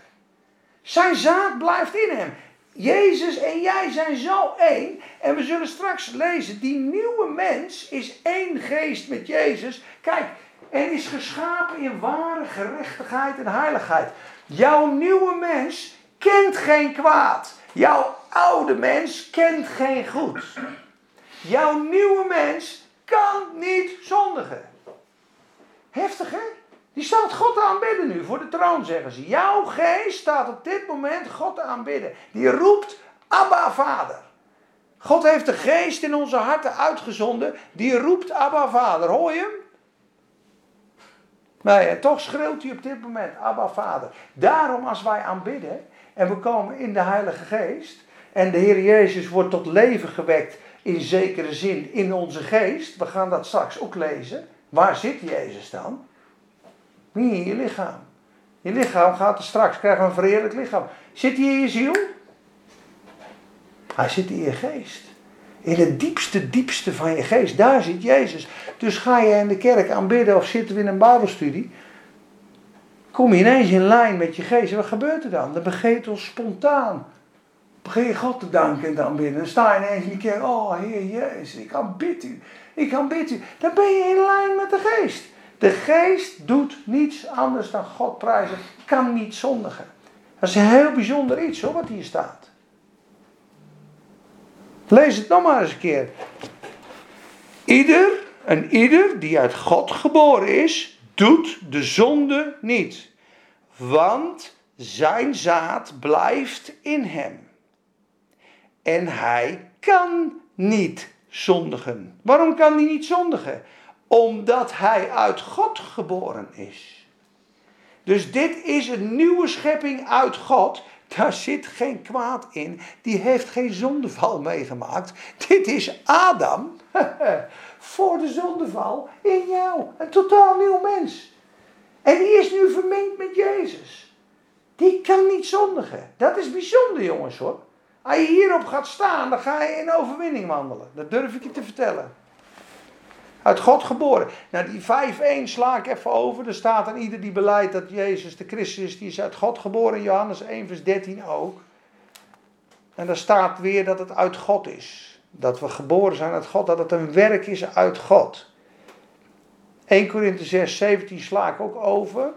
Zijn zaad blijft in hem. Jezus en jij zijn zo één. En we zullen straks lezen, die nieuwe mens is één geest met Jezus. Kijk, en is geschapen in ware gerechtigheid en heiligheid. Jouw nieuwe mens kent geen kwaad. Jouw oude mens kent geen goed. Jouw nieuwe mens kan niet zondigen. Heftig hè? Die staat God aanbidden nu voor de troon, zeggen ze. Jouw geest staat op dit moment God aanbidden. Die roept Abba Vader. God heeft de geest in onze harten uitgezonden. Die roept Abba Vader. Hoor je hem? Nee, en toch schreeuwt hij op dit moment Abba Vader. Daarom als wij aanbidden en we komen in de Heilige Geest. En de Heer Jezus wordt tot leven gewekt in zekere zin in onze geest. We gaan dat straks ook lezen. Waar zit Jezus dan? Niet in je lichaam. Je lichaam gaat er straks, krijgen een verheerlijk lichaam. Zit hij in je ziel? Hij zit in je geest. In het diepste, diepste van je geest. Daar zit Jezus. Dus ga je in de kerk aanbidden of zitten we in een Bijbelstudie. Kom je ineens in lijn met je geest. Wat gebeurt er dan? Dan begeet ons spontaan. Begin je God te danken en dan binnen. Dan sta je ineens in die kerk. Oh Heer Jezus, ik aanbid u. Ik aanbid u. Dan ben je in lijn met de geest. De geest doet niets anders dan God prijzen. Kan niet zondigen. Dat is een heel bijzonder iets hoor, wat hier staat. Lees het nog maar eens een keer. Ieder en ieder die uit God geboren is, doet de zonde niet. Want zijn zaad blijft in hem. En hij kan niet zondigen. Waarom kan hij niet zondigen? Omdat hij uit God geboren is. Dus dit is een nieuwe schepping uit God. Daar zit geen kwaad in. Die heeft geen zondeval meegemaakt. Dit is Adam voor de zondeval in jou. Een totaal nieuw mens. En die is nu vermengd met Jezus. Die kan niet zondigen. Dat is bijzonder jongens hoor. Als je hierop gaat staan, dan ga je in overwinning wandelen. Dat durf ik je te vertellen. Uit God geboren. Nou, die 5-1 sla ik even over. Er staat aan ieder die beleidt dat Jezus de Christus is, die is uit God geboren. Johannes 1, vers 13 ook. En daar staat weer dat het uit God is. Dat we geboren zijn uit God, dat het een werk is uit God. 1 Korinthe 6, 17 sla ik ook over.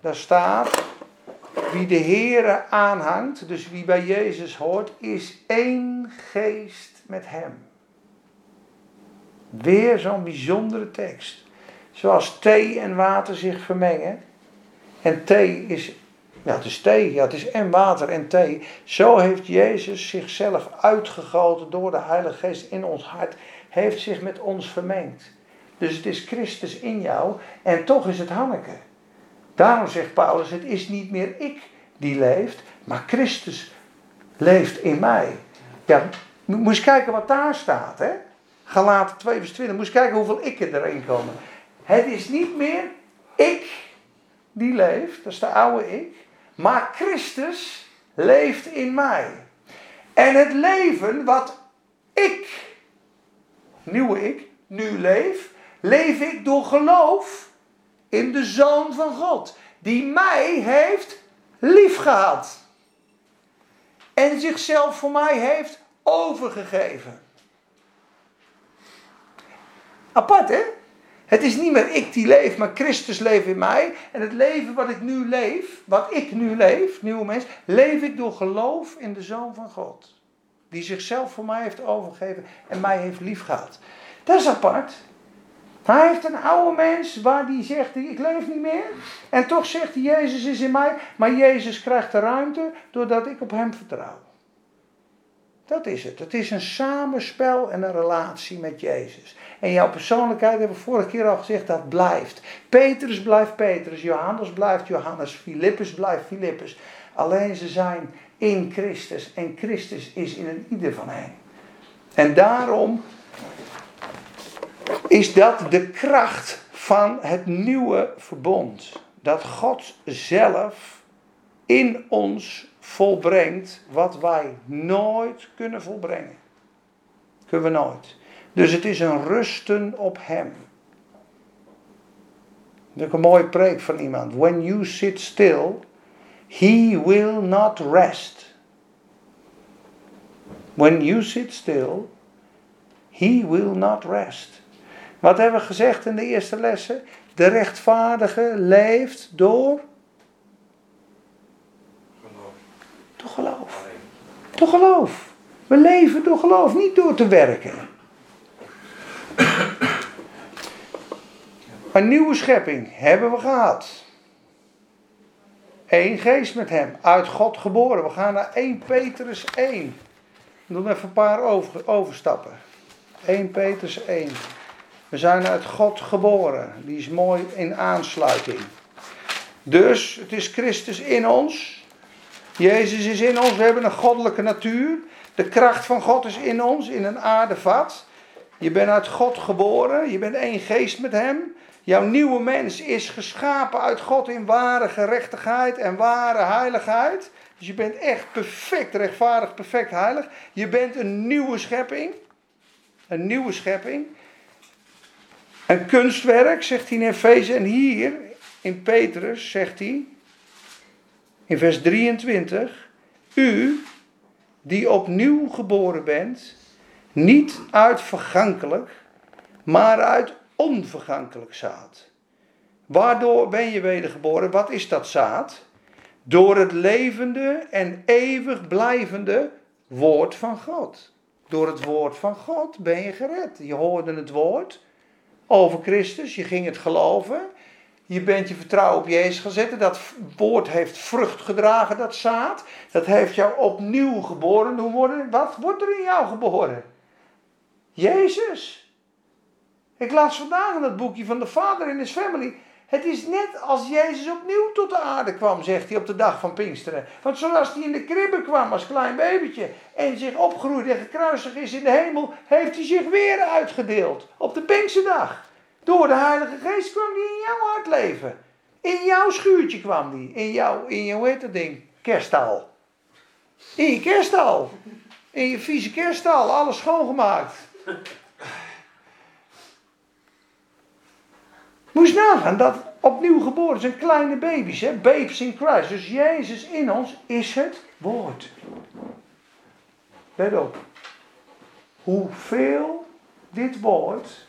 Daar staat, wie de Heere aanhangt, dus wie bij Jezus hoort, is één geest met hem. Weer zo'n bijzondere tekst. Zoals thee en water zich vermengen. En thee is, ja het is thee, ja het is en water en thee. Zo heeft Jezus zichzelf uitgegoten door de Heilige Geest in ons hart. Heeft zich met ons vermengd. Dus het is Christus in jou en toch is het Hanneke. Daarom zegt Paulus, het is niet meer ik die leeft, maar Christus leeft in mij. Ja, moest kijken wat daar staat, hè? Galaten 2 vers 20. Moest kijken hoeveel ik erin komen. Het is niet meer ik die leeft, dat is de oude ik, maar Christus leeft in mij. En het leven wat ik, nieuwe ik, nu leef, leef ik door geloof in de Zoon van God, die mij heeft liefgehad. En zichzelf voor mij heeft overgegeven. Apart hè? Het is niet meer ik die leef, maar Christus leeft in mij. En het leven wat ik nu leef, wat ik nu leef, nieuwe mens, leef ik door geloof in de Zoon van God. Die zichzelf voor mij heeft overgegeven en mij heeft liefgehad. Dat is apart. Hij heeft een oude mens waar die zegt, ik leef niet meer. En toch zegt hij, Jezus is in mij. Maar Jezus krijgt de ruimte doordat ik op hem vertrouw. Dat is het. Het is een samenspel en een relatie met Jezus. En jouw persoonlijkheid, hebben we vorige keer al gezegd, dat blijft. Petrus blijft Petrus, Johannes blijft Johannes, Filippus blijft Filippus. Alleen ze zijn in Christus en Christus is in een ieder van hen. En daarom is dat de kracht van het nieuwe verbond. Dat God zelf in ons volbrengt wat wij nooit kunnen volbrengen. Kunnen we nooit. Dus het is een rusten op Hem. Dat is een mooie preek van iemand. When you sit still, He will not rest. When you sit still, He will not rest. Wat hebben we gezegd in de eerste lessen? De rechtvaardige leeft door. Door geloof. Door geloof. We leven door geloof, niet door te werken. Een nieuwe schepping hebben we gehad. Eén geest met hem, uit God geboren. We gaan naar 1 Petrus 1. We doen even een paar over, overstappen. 1 Petrus 1. We zijn uit God geboren. Die is mooi in aansluiting. Dus het is Christus in ons. Jezus is in ons. We hebben een goddelijke natuur. De kracht van God is in ons, in een aardevat. Je bent uit God geboren. Je bent één geest met Hem. Jouw nieuwe mens is geschapen uit God in ware gerechtigheid en ware heiligheid. Dus je bent echt perfect rechtvaardig, perfect heilig. Je bent een nieuwe schepping. Een nieuwe schepping. Een kunstwerk, zegt hij in Efeze. En hier in Petrus zegt hij, in vers 23, u die opnieuw geboren bent, niet uit vergankelijk, maar uit onvergankelijk zaad. Waardoor ben je wedergeboren? Wat is dat zaad? Door het levende en eeuwig blijvende woord van God. Door het woord van God ben je gered. Je hoorde het woord over Christus, je ging het geloven. Je bent je vertrouwen op Jezus gezet. Dat woord heeft vrucht gedragen, dat zaad. Dat heeft jou opnieuw geboren. Hoe worden, wat wordt er in jou geboren? Jezus. Ik las vandaag in dat boekje van de Vader in His Family. Het is net als Jezus opnieuw tot de aarde kwam, zegt hij op de dag van Pinksteren. Want zoals hij in de kribbe kwam als klein babytje en zich opgroeide en gekruisigd is in de hemel, heeft hij zich weer uitgedeeld op de Pinksterdag. Door de Heilige Geest kwam hij in jouw hart leven. In jouw schuurtje kwam hij. In jouw, in je, hoe heet dat ding? Kerstal. In je kerstal. In je vieze kerstal. Alles schoongemaakt. Moest nagaan dat opnieuw geboren zijn kleine baby's, hè? babes in Christ. Dus Jezus in ons is het woord. Let op. Hoeveel dit woord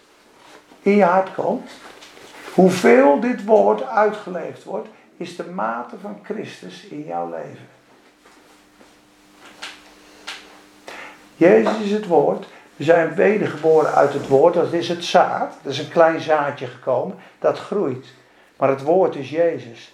in je hart komt, hoeveel dit woord uitgeleefd wordt, is de mate van Christus in jouw leven. Jezus is het woord. We zijn wedergeboren uit het woord. Dat is het zaad. Dat is een klein zaadje gekomen. Dat groeit. Maar het woord is Jezus.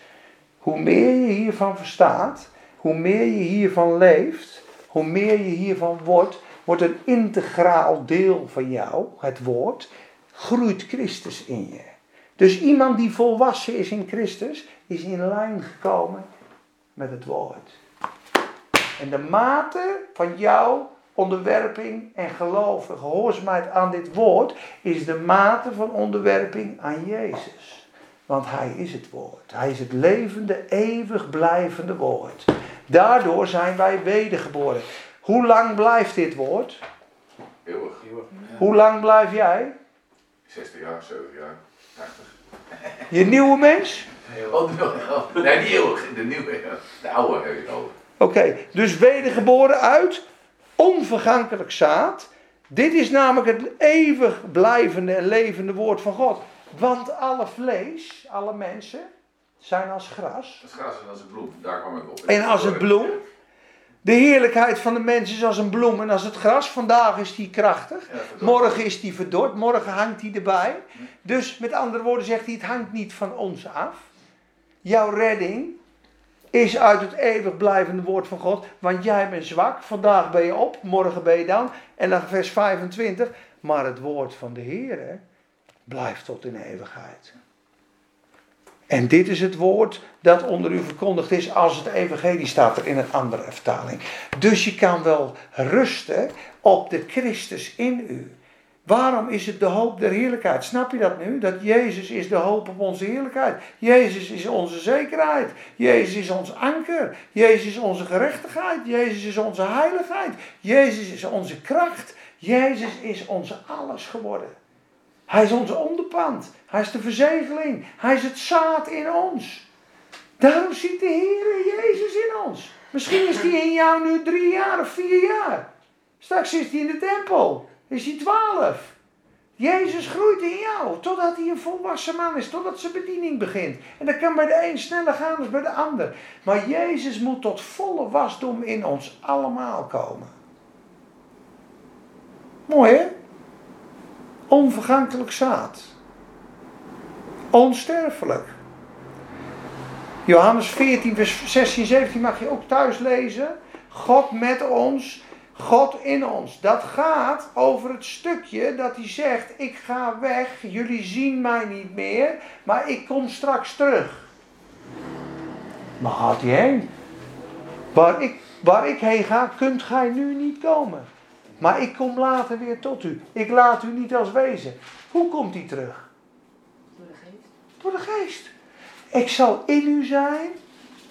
Hoe meer je hiervan verstaat, hoe meer je hiervan leeft, hoe meer je hiervan wordt, wordt een integraal deel van jou, het woord, groeit Christus in je. Dus iemand die volwassen is in Christus, is in lijn gekomen met het woord. En de mate van jouw onderwerping en geloof en gehoorzaamheid aan dit woord is de mate van onderwerping aan Jezus. Want Hij is het woord. Hij is het levende, eeuwig blijvende woord. Daardoor zijn wij wedergeboren. Hoe lang blijft dit woord? Eeuwig. Hoe lang blijf jij? 60 jaar, 70 jaar, 80. Je nieuwe mens? Oh, de- nee, niet eeuwig. De nieuwe, de oude heb ik over. Oké, dus wedergeboren uit onvergankelijk zaad. Dit is namelijk het eeuwig blijvende en levende woord van God. Want alle vlees, alle mensen, zijn als gras. Is gras en als een bloem. Daar kwam ik op. En als het bloem. De heerlijkheid van de mens is als een bloem en als het gras. Vandaag is die krachtig. Ja. Morgen is die verdord. Morgen hangt die erbij. Dus met andere woorden zegt hij: het hangt niet van ons af. Jouw redding is uit het eeuwig blijvende woord van God. Want jij bent zwak. Vandaag ben je op. Morgen ben je dan. En dan vers 25. Maar het woord van de Heer blijft tot in eeuwigheid. En dit is het woord dat onder u verkondigd is als het evangelie staat er in een andere vertaling. Dus je kan wel rusten op de Christus in u. Waarom is het de hoop der heerlijkheid? Snap je dat nu? Dat Jezus is de hoop op onze heerlijkheid. Jezus is onze zekerheid. Jezus is ons anker. Jezus is onze gerechtigheid. Jezus is onze heiligheid. Jezus is onze kracht. Jezus is onze alles geworden. Hij is onze onderpand. Hij is de verzegeling. Hij is het zaad in ons. Daarom ziet de Heer Jezus in ons. Misschien is hij in jou nu drie jaar of vier jaar. Straks is hij in de tempel. Is hij twaalf. Jezus groeit in jou totdat hij een volwassen man is, totdat zijn bediening begint. En dat kan bij de een sneller gaan dan bij de ander. Maar Jezus moet tot volle wasdom in ons allemaal komen. Mooi hè? Onvergankelijk zaad. Onsterfelijk. Johannes 14, vers 16, 17 mag je ook thuis lezen. God met ons, God in ons. Dat gaat over het stukje dat hij zegt: Ik ga weg, jullie zien mij niet meer, maar ik kom straks terug. Maar gaat hij heen? Waar ik, waar ik heen ga, kunt gij nu niet komen. Maar ik kom later weer tot u. Ik laat u niet als wezen. Hoe komt hij terug? Door de geest. Door de geest. Ik zal in u zijn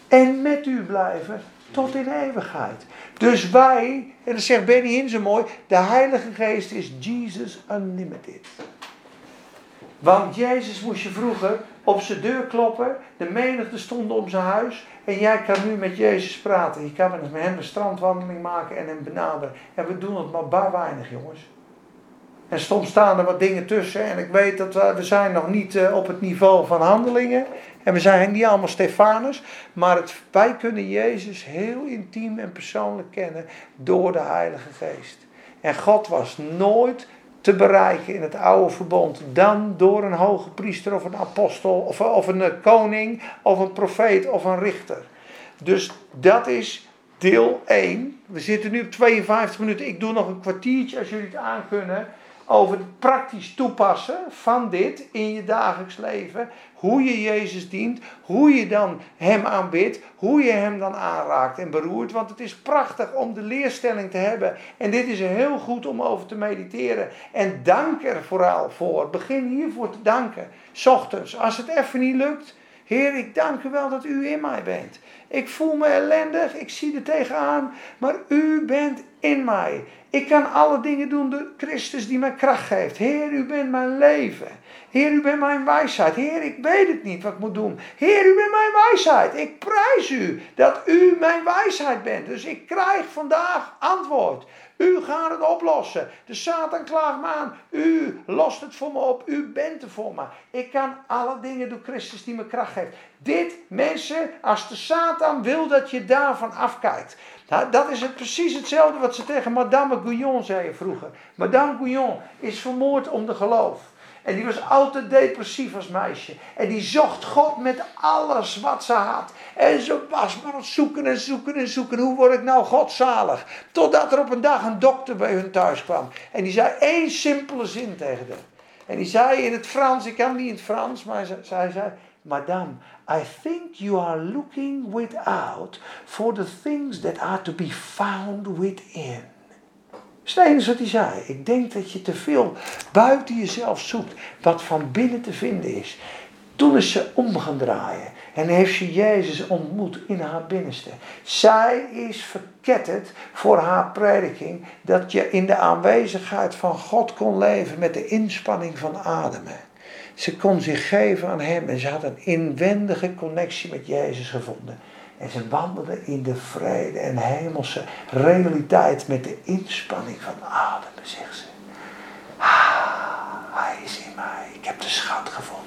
en met u blijven tot in eeuwigheid. Dus wij, en dat zegt Benny Hinn zo mooi, de Heilige Geest is Jesus Unlimited. Want Jezus moest je vroeger op zijn deur kloppen, de menigte stond om zijn huis en jij kan nu met Jezus praten. Je kan met hem een strandwandeling maken en hem benaderen. En we doen het maar bar weinig jongens. En soms staan er wat dingen tussen. En ik weet dat we, we zijn nog niet eh, op het niveau van handelingen. En we zijn niet allemaal Stefanus. Maar wij kunnen Jezus heel intiem en persoonlijk kennen door de Heilige Geest. En God was nooit te bereiken in het oude verbond dan door een hoge priester of een apostel of, of een eh, koning of een profeet of een richter. Dus dat is deel 1. We zitten nu op 52 minuten. Ik doe nog een kwartiertje als jullie het aankunnen over het praktisch toepassen van dit in je dagelijks leven. Hoe je Jezus dient, hoe je dan Hem aanbidt, hoe je Hem dan aanraakt en beroert. Want het is prachtig om de leerstelling te hebben. En dit is heel goed om over te mediteren. En dank er vooral voor. Begin hiervoor te danken. Ochtends, als het even niet lukt. Heer, ik dank u wel dat u in mij bent. Ik voel me ellendig, ik zie er tegenaan, maar u bent in mij. Ik kan alle dingen doen door Christus die mij kracht geeft. Heer, u bent mijn leven. Heer, u bent mijn wijsheid. Heer, ik weet het niet wat ik moet doen. Heer, u bent mijn wijsheid. Ik prijs u dat u mijn wijsheid bent. Dus ik krijg vandaag antwoord. U gaat het oplossen. De Satan klaagt me aan. U lost het voor me op. U bent er voor me. Ik kan alle dingen door Christus die me kracht geeft. Dit, mensen, als de Satan wil dat je daarvan afkijkt. Nou, dat is het precies hetzelfde wat ze tegen Madame Guyon zeiden vroeger. Madame Guyon is vermoord om de geloof. En die was altijd depressief als meisje. En die zocht God met alles wat ze had. En ze was maar aan zoeken en zoeken en zoeken. Hoe word ik nou godzalig? Totdat er op een dag een dokter bij hun thuis kwam. En die zei één simpele zin tegen haar. En die zei in het Frans, ik kan niet in het Frans, maar zij zei... Madame, I think you are looking without for the things that are to be found within. Is wat hij zei. Ik denk dat je te veel buiten jezelf zoekt wat van binnen te vinden is. Toen is ze om gaan draaien en heeft ze Jezus ontmoet in haar binnenste. Zij is verketterd voor haar prediking dat je in de aanwezigheid van God kon leven met de inspanning van ademen. Ze kon zich geven aan Hem en ze had een inwendige connectie met Jezus gevonden. En ze wandelden in de vrede en hemelse realiteit met de inspanning van ademen, zegt ze. Ah, hij is in mij. Ik heb de schat gevonden.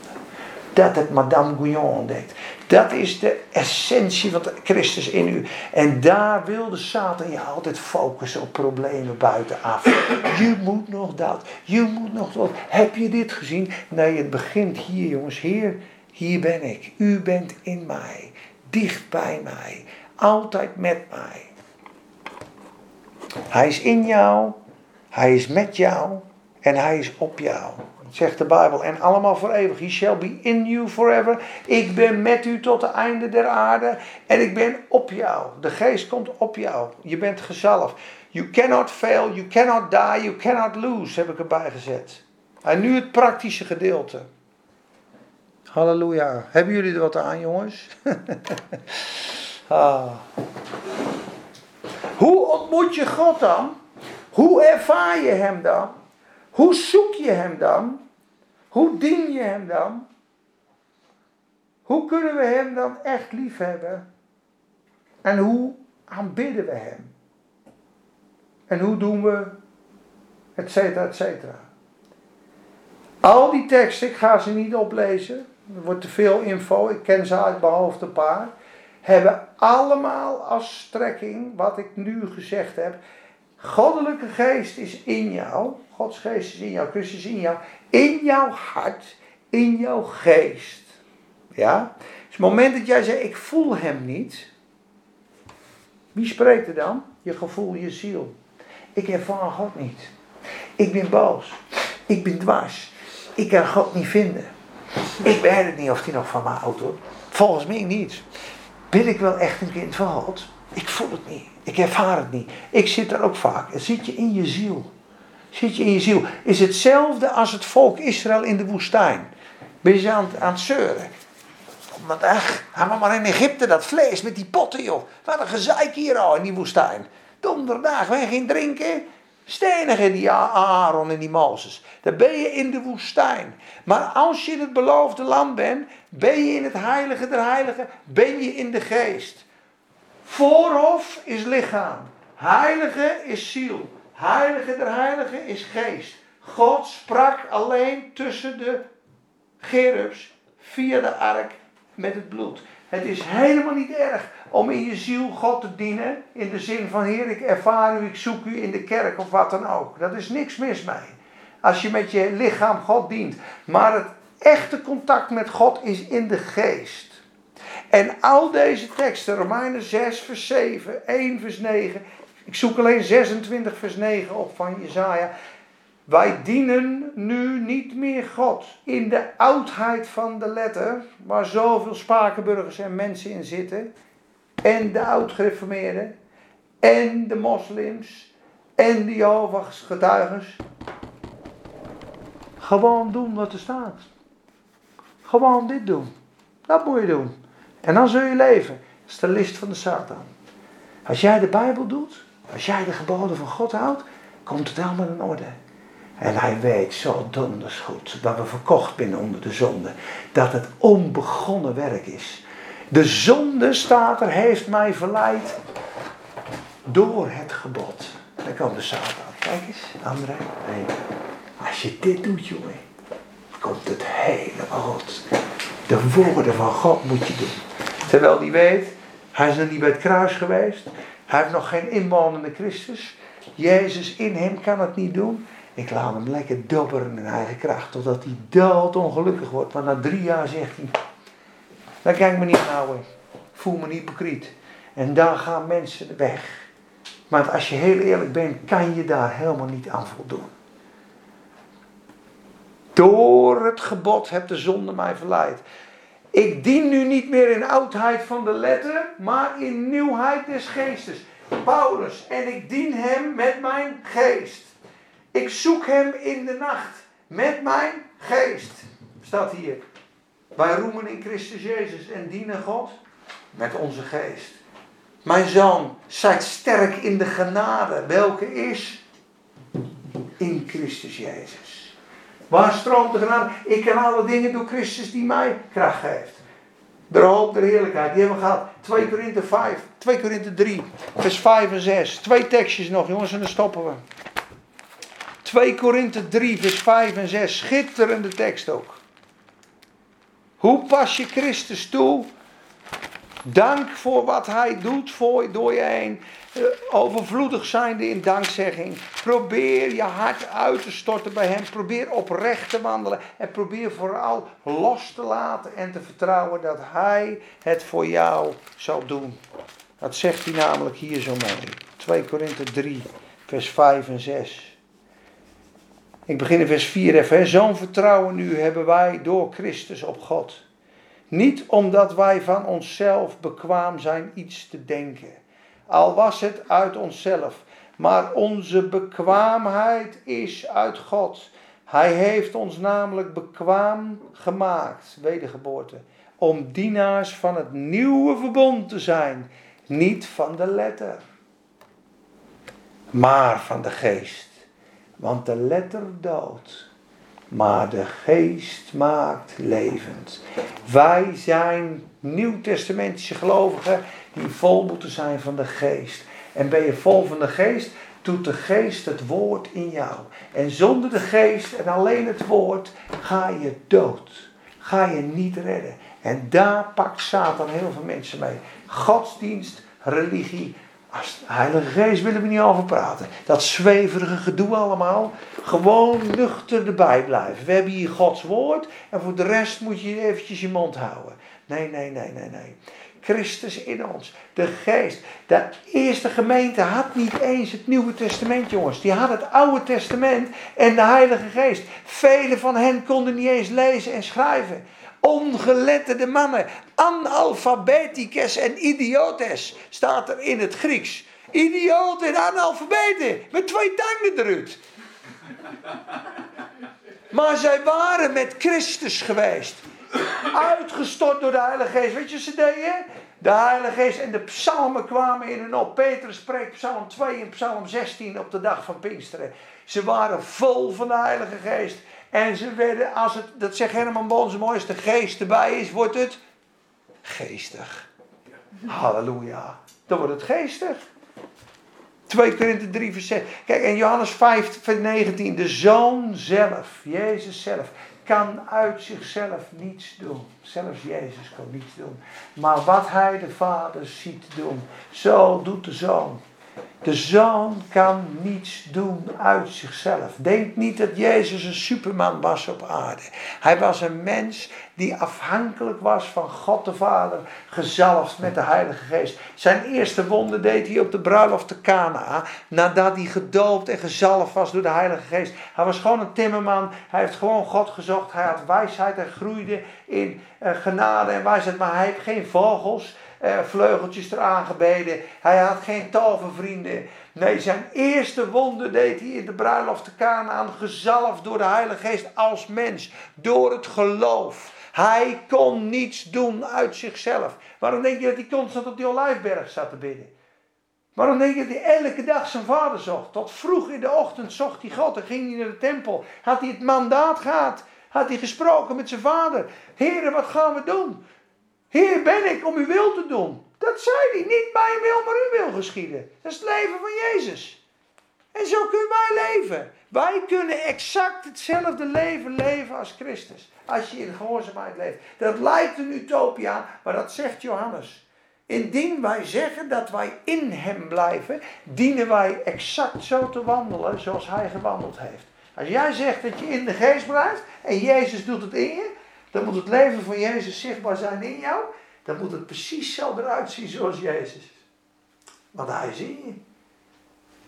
Dat het Madame Guyon ontdekt. Dat is de essentie van Christus in u. En daar wil de Satan je altijd focussen op problemen buitenaf. Je moet nog dat. Je moet nog dat. Heb je dit gezien? Nee, het begint hier, jongens. Heer, hier ben ik. U bent in mij dicht bij mij, altijd met mij. Hij is in jou, hij is met jou en hij is op jou. zegt de Bijbel. En allemaal voor eeuwig. He shall be in you forever. Ik ben met u tot het einde der aarde. En ik ben op jou. De geest komt op jou. Je bent gezalfd. You cannot fail, you cannot die, you cannot lose, heb ik erbij gezet. En nu het praktische gedeelte. Halleluja. Hebben jullie er wat aan, jongens? ah. Hoe ontmoet je God dan? Hoe ervaar je Hem dan? Hoe zoek je Hem dan? Hoe dien je Hem dan? Hoe kunnen we Hem dan echt lief hebben? En hoe aanbidden we Hem? En hoe doen we, et cetera, et cetera. Al die teksten, ik ga ze niet oplezen. Er wordt te veel info, ik ken ze uit mijn hoofd een paar. Hebben allemaal als strekking wat ik nu gezegd heb. Goddelijke geest is in jou. Gods geest is in jou. Christus is in jou. In jouw hart. In jouw geest. Ja? Dus het moment dat jij zegt, ik voel hem niet. Wie spreekt er dan? Je gevoel, je ziel. Ik ervaar God niet. Ik ben boos. Ik ben dwars. Ik kan God niet vinden. Ik weet het niet of hij nog van houdt hoor. Volgens mij niet. Ben ik wel echt een kind van God? Ik voel het niet. Ik ervaar het niet. Ik zit er ook vaak. Zit je in je ziel. Zit je in je ziel. Is hetzelfde als het volk Israël in de woestijn. Ben je aan, het zeuren. Want ach, we maar in Egypte dat vlees met die potten joh. Wat een gezeik hier al in die woestijn. Donderdag, wij geen drinken. Stenigen die Aaron en die Mozes. Dan ben je in de woestijn. Maar als je in het beloofde land bent, ben je in het heilige der heiligen, ben je in de geest. Voorhof is lichaam. Heilige is ziel. Heilige der heiligen is geest. God sprak alleen tussen de gerubs via de ark met het bloed. Het is helemaal niet erg om in je ziel God te dienen. In de zin van, Heer, ik ervaar u, ik zoek u in de kerk of wat dan ook. Dat is niks mis mee. Als je met je lichaam God dient. Maar het echte contact met God is in de geest. En al deze teksten, Romeinen 6, vers 7, 1, vers 9. Ik zoek alleen 26, vers 9 op van Jezaja. Wij dienen nu niet meer God. In de oudheid van de letter, waar zoveel Spakenburgers en mensen in zitten. En de oud-gereformeerden. En de moslims. En de Jehovah's getuigen. Gewoon doen wat er staat. Gewoon dit doen. Dat moet je doen. En dan zul je leven. Dat is de list van de Satan. Als jij de Bijbel doet, Als jij de geboden van God houdt, komt het allemaal in orde. En hij weet zo donders goed, dat we verkocht binnen onder de zonde, dat het onbegonnen werk is. De zonde, staat er, heeft mij verleid door het gebod. Dan komt de Satan. Kijk eens, André. Als je dit doet, jongen, komt het helemaal goed. De woorden van God moet je doen. Terwijl die weet, hij is nog niet bij het kruis geweest. Hij heeft nog geen inwonende Christus. Jezus in hem kan het niet doen. Ik laat hem lekker dobberen in eigen kracht. Totdat hij dood ongelukkig wordt. Maar na drie jaar zegt hij. Dan kan ik me niet houden. Ik voel me hypocriet. En dan gaan mensen weg. Maar als je heel eerlijk bent, kan je daar helemaal niet aan voldoen. Door het gebod hebt de zonde mij verleid. Ik dien nu niet meer in oudheid van de letter, maar in nieuwheid des geestes. Paulus, en ik dien hem met mijn geest. Ik zoek hem in de nacht met mijn geest. Staat hier. Wij roemen in Christus Jezus en dienen God met onze geest. Mijn zoon, zijt sterk in de genade. Welke is? In Christus Jezus. Waar stroomt de genade? Ik kan alle dingen door Christus die mij kracht geeft. De hoop der heerlijkheid, die hebben we gehad. 2 Korinthe 5, 2 Korinthe 3, vers 5 en 6. Twee tekstjes nog, jongens, en dan stoppen we. 2 Korinthe 3, vers 5 en 6. Schitterende tekst ook. Hoe pas je Christus toe? Dank voor wat hij doet voor, door je heen. Uh, overvloedig zijnde in dankzegging. Probeer je hart uit te storten bij hem. Probeer oprecht te wandelen. En probeer vooral los te laten en te vertrouwen dat hij het voor jou zal doen. Dat zegt hij namelijk hier zo mee. 2 Korinthe 3, vers 5 en 6. Ik begin in vers 4 even. Zo'n vertrouwen nu hebben wij door Christus op God. Niet omdat wij van onszelf bekwaam zijn iets te denken. Al was het uit onszelf. Maar onze bekwaamheid is uit God. Hij heeft ons namelijk bekwaam gemaakt, wedergeboorte, om dienaars van het nieuwe verbond te zijn. Niet van de letter, maar van de geest. Want de letter doodt, maar de geest maakt levend. Wij zijn nieuwtestamentische gelovigen die vol moeten zijn van de geest. En ben je vol van de geest, doet de geest het woord in jou. En zonder de geest en alleen het woord ga je dood. Ga je niet redden. En daar pakt Satan heel veel mensen mee. Godsdienst, religie, als Heilige Geest willen we niet over praten. Dat zweverige gedoe allemaal. Gewoon nuchter erbij blijven. We hebben hier Gods woord. En voor de rest moet je eventjes je mond houden. Nee, nee, nee, nee, nee. Christus in ons. De geest. De eerste gemeente had niet eens het Nieuwe Testament, jongens. Die had het Oude Testament en de Heilige Geest. Velen van hen konden niet eens lezen en schrijven. Ongeletterde mannen. Analfabeticus en idiotes staat er in het Grieks. Idioot en analfabeten. Met twee tanden eruit. Maar zij waren met Christus geweest. Uitgestort door de Heilige Geest. Weet je wat ze deden? De Heilige Geest en de psalmen kwamen in hun op. Petrus spreekt psalm 2 en psalm 16 op de dag van Pinksteren. Ze waren vol van de Heilige Geest. En ze werden, als het, dat zegt Herman Boons mooi, als de geest erbij is, wordt het geestig. Halleluja. Dan wordt het geestig. 2 Korinthe 3 vers 6. Kijk, en Johannes 5 vers 19. De Zoon zelf, Jezus zelf, kan uit zichzelf niets doen. Zelfs Jezus kan niets doen. Maar wat hij de Vader ziet doen, zo doet de Zoon. De zoon kan niets doen uit zichzelf. Denk niet dat Jezus een superman was op aarde. Hij was een mens die afhankelijk was van God de Vader, gezalfd met de Heilige Geest. Zijn eerste wonder deed hij op de bruiloft te Cana, nadat hij gedoopt en gezalfd was door de Heilige Geest. Hij was gewoon een timmerman, hij heeft gewoon God gezocht, hij had wijsheid en groeide in uh, genade en wijsheid, maar hij heeft geen vogels uh, vleugeltjes eraan gebeden. Hij had geen tovervrienden. Nee, zijn eerste wonder deed hij in de bruiloft te Kanaan, gezalfd door de Heilige Geest als mens, door het geloof. Hij kon niets doen uit zichzelf. Waarom denk je dat hij constant op die olijfberg zat te bidden? Dan denk je dat hij elke dag zijn vader zocht. Tot vroeg in de ochtend zocht hij God en ging hij naar de tempel. Had hij het mandaat gehad? Had hij gesproken met zijn vader? Heren, wat gaan we doen? Heer, ben ik om uw wil te doen? Dat zei hij. Niet mijn wil, maar uw wil geschieden. Dat is het leven van Jezus. En zo kunnen wij leven. Wij kunnen exact hetzelfde leven leven als Christus. Als je in gehoorzaamheid leeft. Dat lijkt een utopia, maar dat zegt Johannes. Indien wij zeggen dat wij in hem blijven, dienen wij exact zo te wandelen zoals hij gewandeld heeft. Als jij zegt dat je in de geest blijft en Jezus doet het in je, dan moet het leven van Jezus zichtbaar zijn in jou. Dan moet het precies zo eruit zien zoals Jezus. Want hij is in je.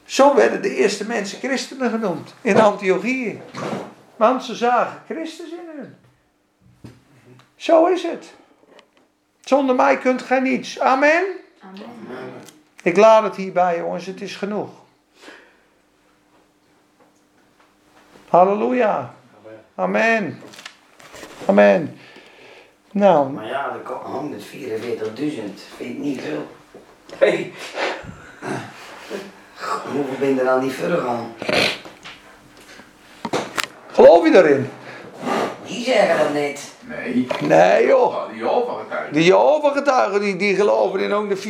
Zo werden de eerste mensen christenen genoemd in Antiochië. Want ze zagen Christus in hun. Zo is het. Zonder mij kunt gij niets. Amen. Amen. Ik laat het hierbij, jongens. Het is genoeg. Halleluja. Amen. Amen. Nou, Maar ja, er komen 144.000. Vind ik niet veel. Hey, Hoeveel ben je er aan die verder gaan? geloof je daarin? Die zeggen dat niet. Nee. Nee, joh. Oh, die Jehovah getuigen. De Jehovah-getuigen die, die geloven in ook de 44.000.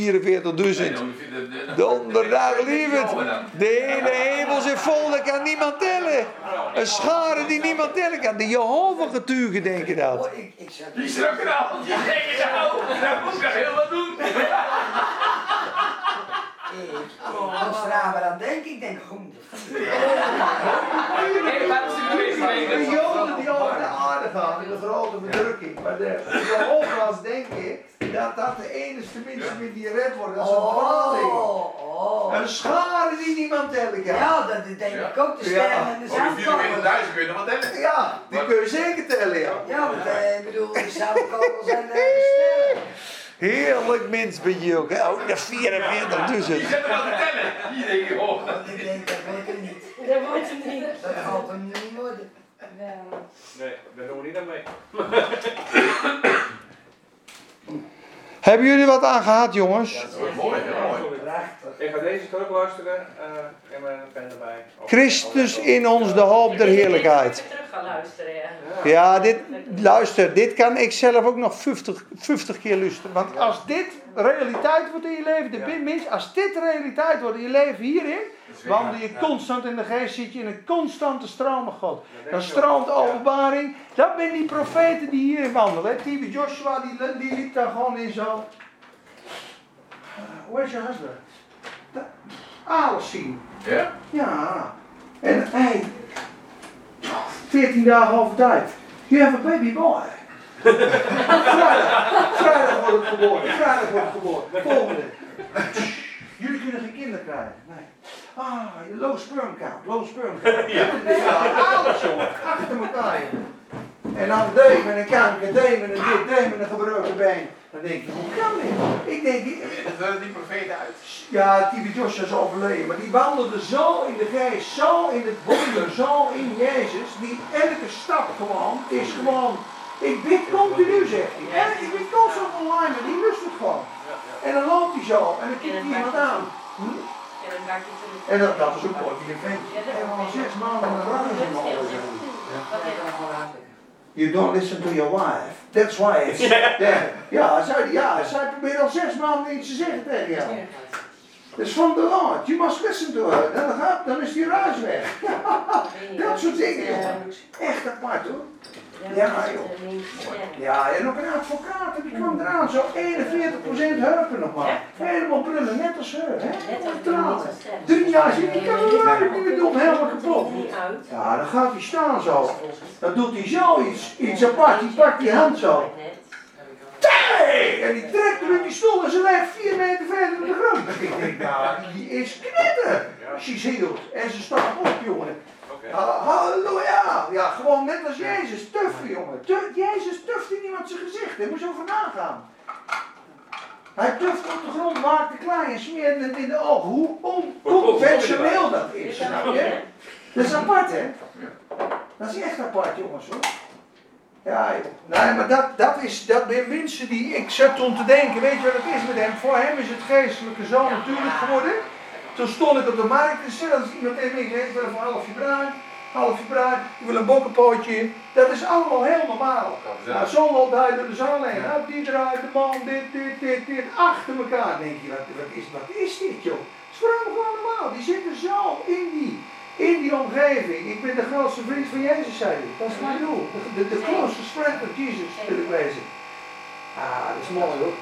Donderdag, lieverd. De hele hemel zit vol, dat kan niemand tellen. Een schare die niemand tellen kan. De Jehovah-getuigen denken dat. Oh, Die strukken al. Die denken nou, dat moet ik heel wat doen. Ik, ik er aan aan denken. Ik denk, goed. Nee, nu eens De Joden die over de aarde gaan in de grote verdrukking. Maar de Jehovah's denken dat dat de enige mensen zijn die gered worden. Dat is een dwaling. Oh, oh. Een schare die niemand tellen kan. Ja, dat denk ik ook. De sterren en de Oh, die zandkorrels. 44.000 kun je nog wat tellen. Ja, die kun je zeker tellen, ja. Ja, want eh, ik bedoel, de zandkorrels en de sterren. Heerlijk mens ben je ook, hè? Ook de 44.000. Die zitten wel te tellen. Die denken, oh. Ik denk, dat wordt er niet. Dat wordt hem niet. Dat gaat hem niet worden. Nee, daar doen we niet aan mee. Hebben jullie wat aan gehad, jongens? Dat wordt mooi, heel mooi. Ik ga deze terug luisteren uh, en mijn pen erbij. Christus in ons de hoop der heerlijkheid. Ik terug gaan luisteren, ja. Ja, dit, luister, dit kan ik zelf ook nog 50, 50 keer luisteren. Want als dit realiteit wordt in je leven, de Ja. als dit realiteit wordt in je leven hierin, wandel je constant in de geest, zit je in een constante stroom van God. Dan stroomt openbaring. Dat zijn die profeten die hierin wandelen. T.B. Joshua, die, die liep daar gewoon in zo. Where's your husband? Dat- Alles zien. Ja? Ja. En hij, 14 dagen over tijd. You have a baby boy. Vrijdag, vrijdag wordt het geboren. Vrijdag wordt het geboren. Volgende. Jullie kunnen geen kinderen krijgen. Nee. Ah, low sperm count, low sperm count. Ja. alles jongen, achter elkaar. En dan D met een kanker, D met een dit, D met een gebroken been. Dan denk je, hoe kan dit? Ik denk, Dat is die profeten uit. ja, Tibi Joshua is overleden, maar die wandelde zo in de geest, zo in het wonder, zo in Jezus, die elke stap gewoon is gewoon, ik bid continu, zegt hij. En ik bid constant online, maar die lust het gewoon. En dan loopt hij zo, en dan kijkt hij iemand aan. Hm? En dat, dat is ook mooi, die vent. Helemaal zes maanden in ruimte mogen You don't listen to your wife. That's why it's there. Ja, zij, ja, zij probeert al zes maanden iets te zeggen tegen jou. Is van de Lord. You must listen to her. Dan, gaat, dan is die ruis weg. Dat soort dingen, jongen. Echt apart hoor. Ja, joh. Ja, en ook een advocaat, die kwam eraan. Zo 41% heupen nog maar. Helemaal brullen, net als her. Hè? Tranen. Drie jaar zit die kan er niet meer doen, helemaal kapot. Ja, dan gaat hij staan zo. Dan doet hij zoiets, iets apart. Die pakt die hand zo. Hey! En die trekt hem in die stoel en ze ligt vier meter verder op de grond. Ik denk, nou, die is knetter. Healed. En ze staat op, jongen. Oké. Ha- Halleluja! Ja, gewoon net als Jezus. Tuffen, jongen. Tu- Jezus tuft in iemand zijn gezicht. Daar moet je over nagaan. Hij tuft op de grond, maakt het klein en smeert het in de ogen. Hoe onconventioneel dat is. je? Dat is apart, hè? Dat is echt apart, jongens, hoor. Ja, joh. nee, maar dat, dat, is, dat zijn mensen die, ik zat toen te denken, weet je wat het is met hem? Voor hem is het geestelijke zo natuurlijk geworden. Toen stond ik op de markt en zelfs iemand tegen me ik wil even een halfje bruin, halfje bruin, ik wil een bokkenpootje. Dat is allemaal heel normaal. Maar zo loopt hij door de zaal heen. Die draait de man, dit, dit, dit, dit, achter elkaar. Denk je, wat, wat, is, wat is dit joh? Het is voor hem gewoon normaal. Die zitten zo in die, in die omgeving. Ik ben de grootste vriend van Jezus, zei hij. Dat is mijn doel. De, de, de closest friend of Jesus wil ik wezen. Ah, dat is mooi hoor.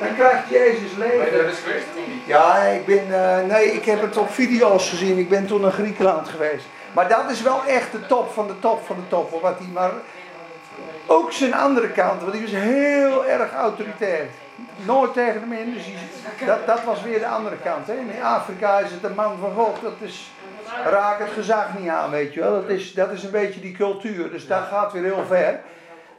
Dan krijgt Jezus Ben je leven. dat is christen of niet? Ja, ik ben, eh, nee, ik heb het op video's gezien. Ik ben toen naar Griekenland geweest. Maar dat is wel echt de top van de top van de top. Wat hij, maar ook zijn andere kant, want hij was heel erg autoritair. Nooit tegen hem in, dus hij- dat, dat was weer de andere kant. Hè. In Afrika is het een man van God. Dat is, raak het gezag niet aan, weet je wel. Dat is, dat is een beetje die cultuur, dus dat gaat weer heel ver.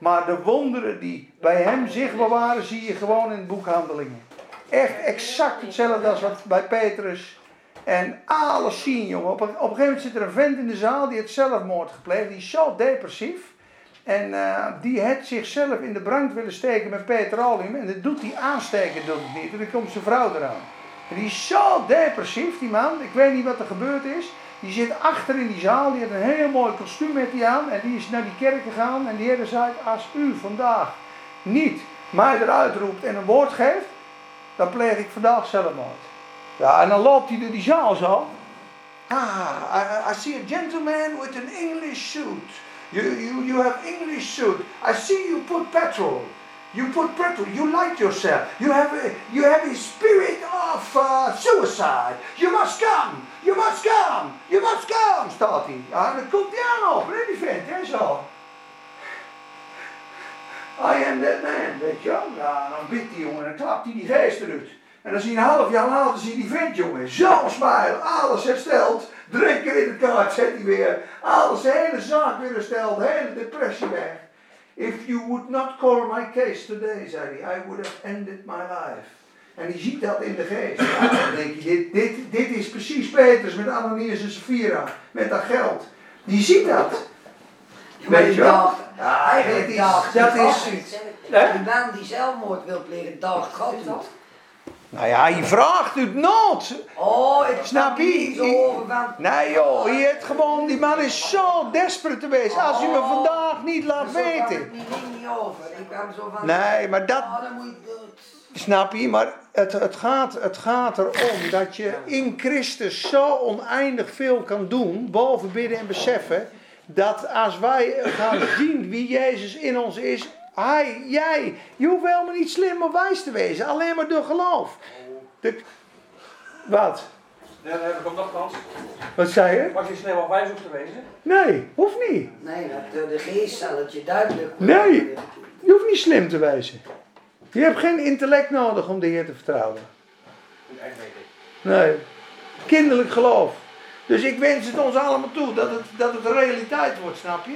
Maar de wonderen die bij hem zichtbaar waren, zie je gewoon in boekhandelingen. Echt exact hetzelfde als wat bij Petrus. En alles zien, jongen. Op een, op een gegeven moment zit er een vent in de zaal die heeft zelfmoord gepleegd. Die is zo depressief. En eh, die heeft zichzelf in de brand willen steken met petroleum. En dat doet hij aansteken, doet het niet. En dan komt zijn vrouw eraan. En die is zo depressief, die man. Ik weet niet wat er gebeurd is. Die zit achter in die zaal. Die heeft een heel mooi kostuum met die aan. En die is naar die kerk gegaan. En die heeft gezegd, als u vandaag niet mij eruit roept en een woord geeft. Dan pleeg ik vandaag zelfmoord. Ja, en dan loopt hij door die zaal zo. Ah, I, I see a gentleman with an English suit. You, you, you have English suit. I see you put petrol. You put petrol. You light yourself. You have a, you have a spirit of uh, suicide. You must come. You must come. You must come, staat hij. Ja, dan komt hij aan op, hè, die vent, hè, zo. I am that man, weet je wel. Ja, dan bidt die jongen, dan klapt hij die geest eruit. En dan zie je een half jaar later, zie je die vent, jongen, zo smile, alles hersteld. Drie keer in het kaart zet hij weer. Alles, de hele zaak weer hersteld, de hele depressie weg. If you would not call my case today, zei hij, I would have ended my life. En die ziet dat in de geest. Ja, dan denk je, dit, dit, dit is precies Petrus met Ananias en Sapphira, met dat geld. Die ziet dat. Weet die je wel? dacht, Ja, eigenlijk dat is- dacht dat die is-? Die man die zelfmoord wil plegen, dacht God niet. Nou ja, je vraagt uit nood. Oh, ik Snap je? niet zo. Nee joh, je hebt gewoon, die man is zo desperate geweest. Als u me vandaag niet laat Zo weten. het niet, niet over. Ik kwam zo van... Nee, maar dat, Oh, dan moet je... snap je? Maar het, het, gaat, het gaat erom dat je in Christus zo oneindig veel kan doen, boven bidden en beseffen, dat als wij gaan zien wie Jezus in ons is, hij, jij, je hoeft helemaal niet slim of wijs te wezen, alleen maar door geloof. De, wat? Dan heb ik ook nog kans. Wat zei je? Was je snel of wijs hoeft te wezen? Nee, hoeft niet. Nee, dat door de geest zal het je duidelijk Nee. Je hoeft niet slim te wezen. Je hebt geen intellect nodig om de Heer te vertrouwen. Nee. Kinderlijk geloof. Dus ik wens het ons allemaal toe dat het, dat het realiteit wordt, snap je?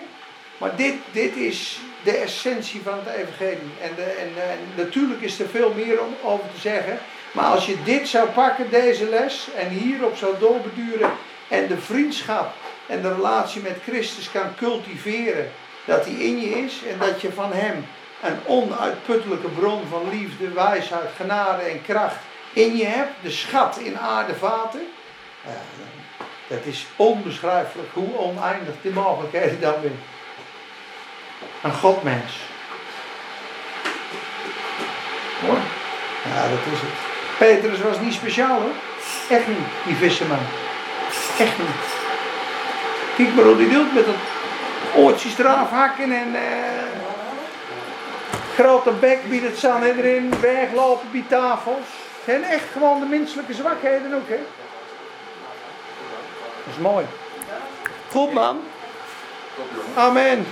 Maar dit, dit is de essentie van het evangelie. En, de, en natuurlijk is er veel meer om over te zeggen. Maar als je dit zou pakken, deze les, en hierop zou doorbeduren... en de vriendschap en de relatie met Christus kan cultiveren... dat hij in je is en dat je van hem een onuitputtelijke bron van liefde, wijsheid, genade en kracht in je hebt. De schat in aardevaten. Ja, dat is onbeschrijfelijk hoe oneindig die mogelijkheden dan weer. Een godmens. Mooi. Ja, dat is het. Petrus was niet speciaal hoor. Echt niet, die visserman. Echt niet. Kijk maar hoe die doet met dat oortjes eraf hakken en eh, grote bek biedt het zand erin, weglopen bij tafels. En echt gewoon de menselijke zwakheden ook hè. Dat is mooi. Goed man. Amen.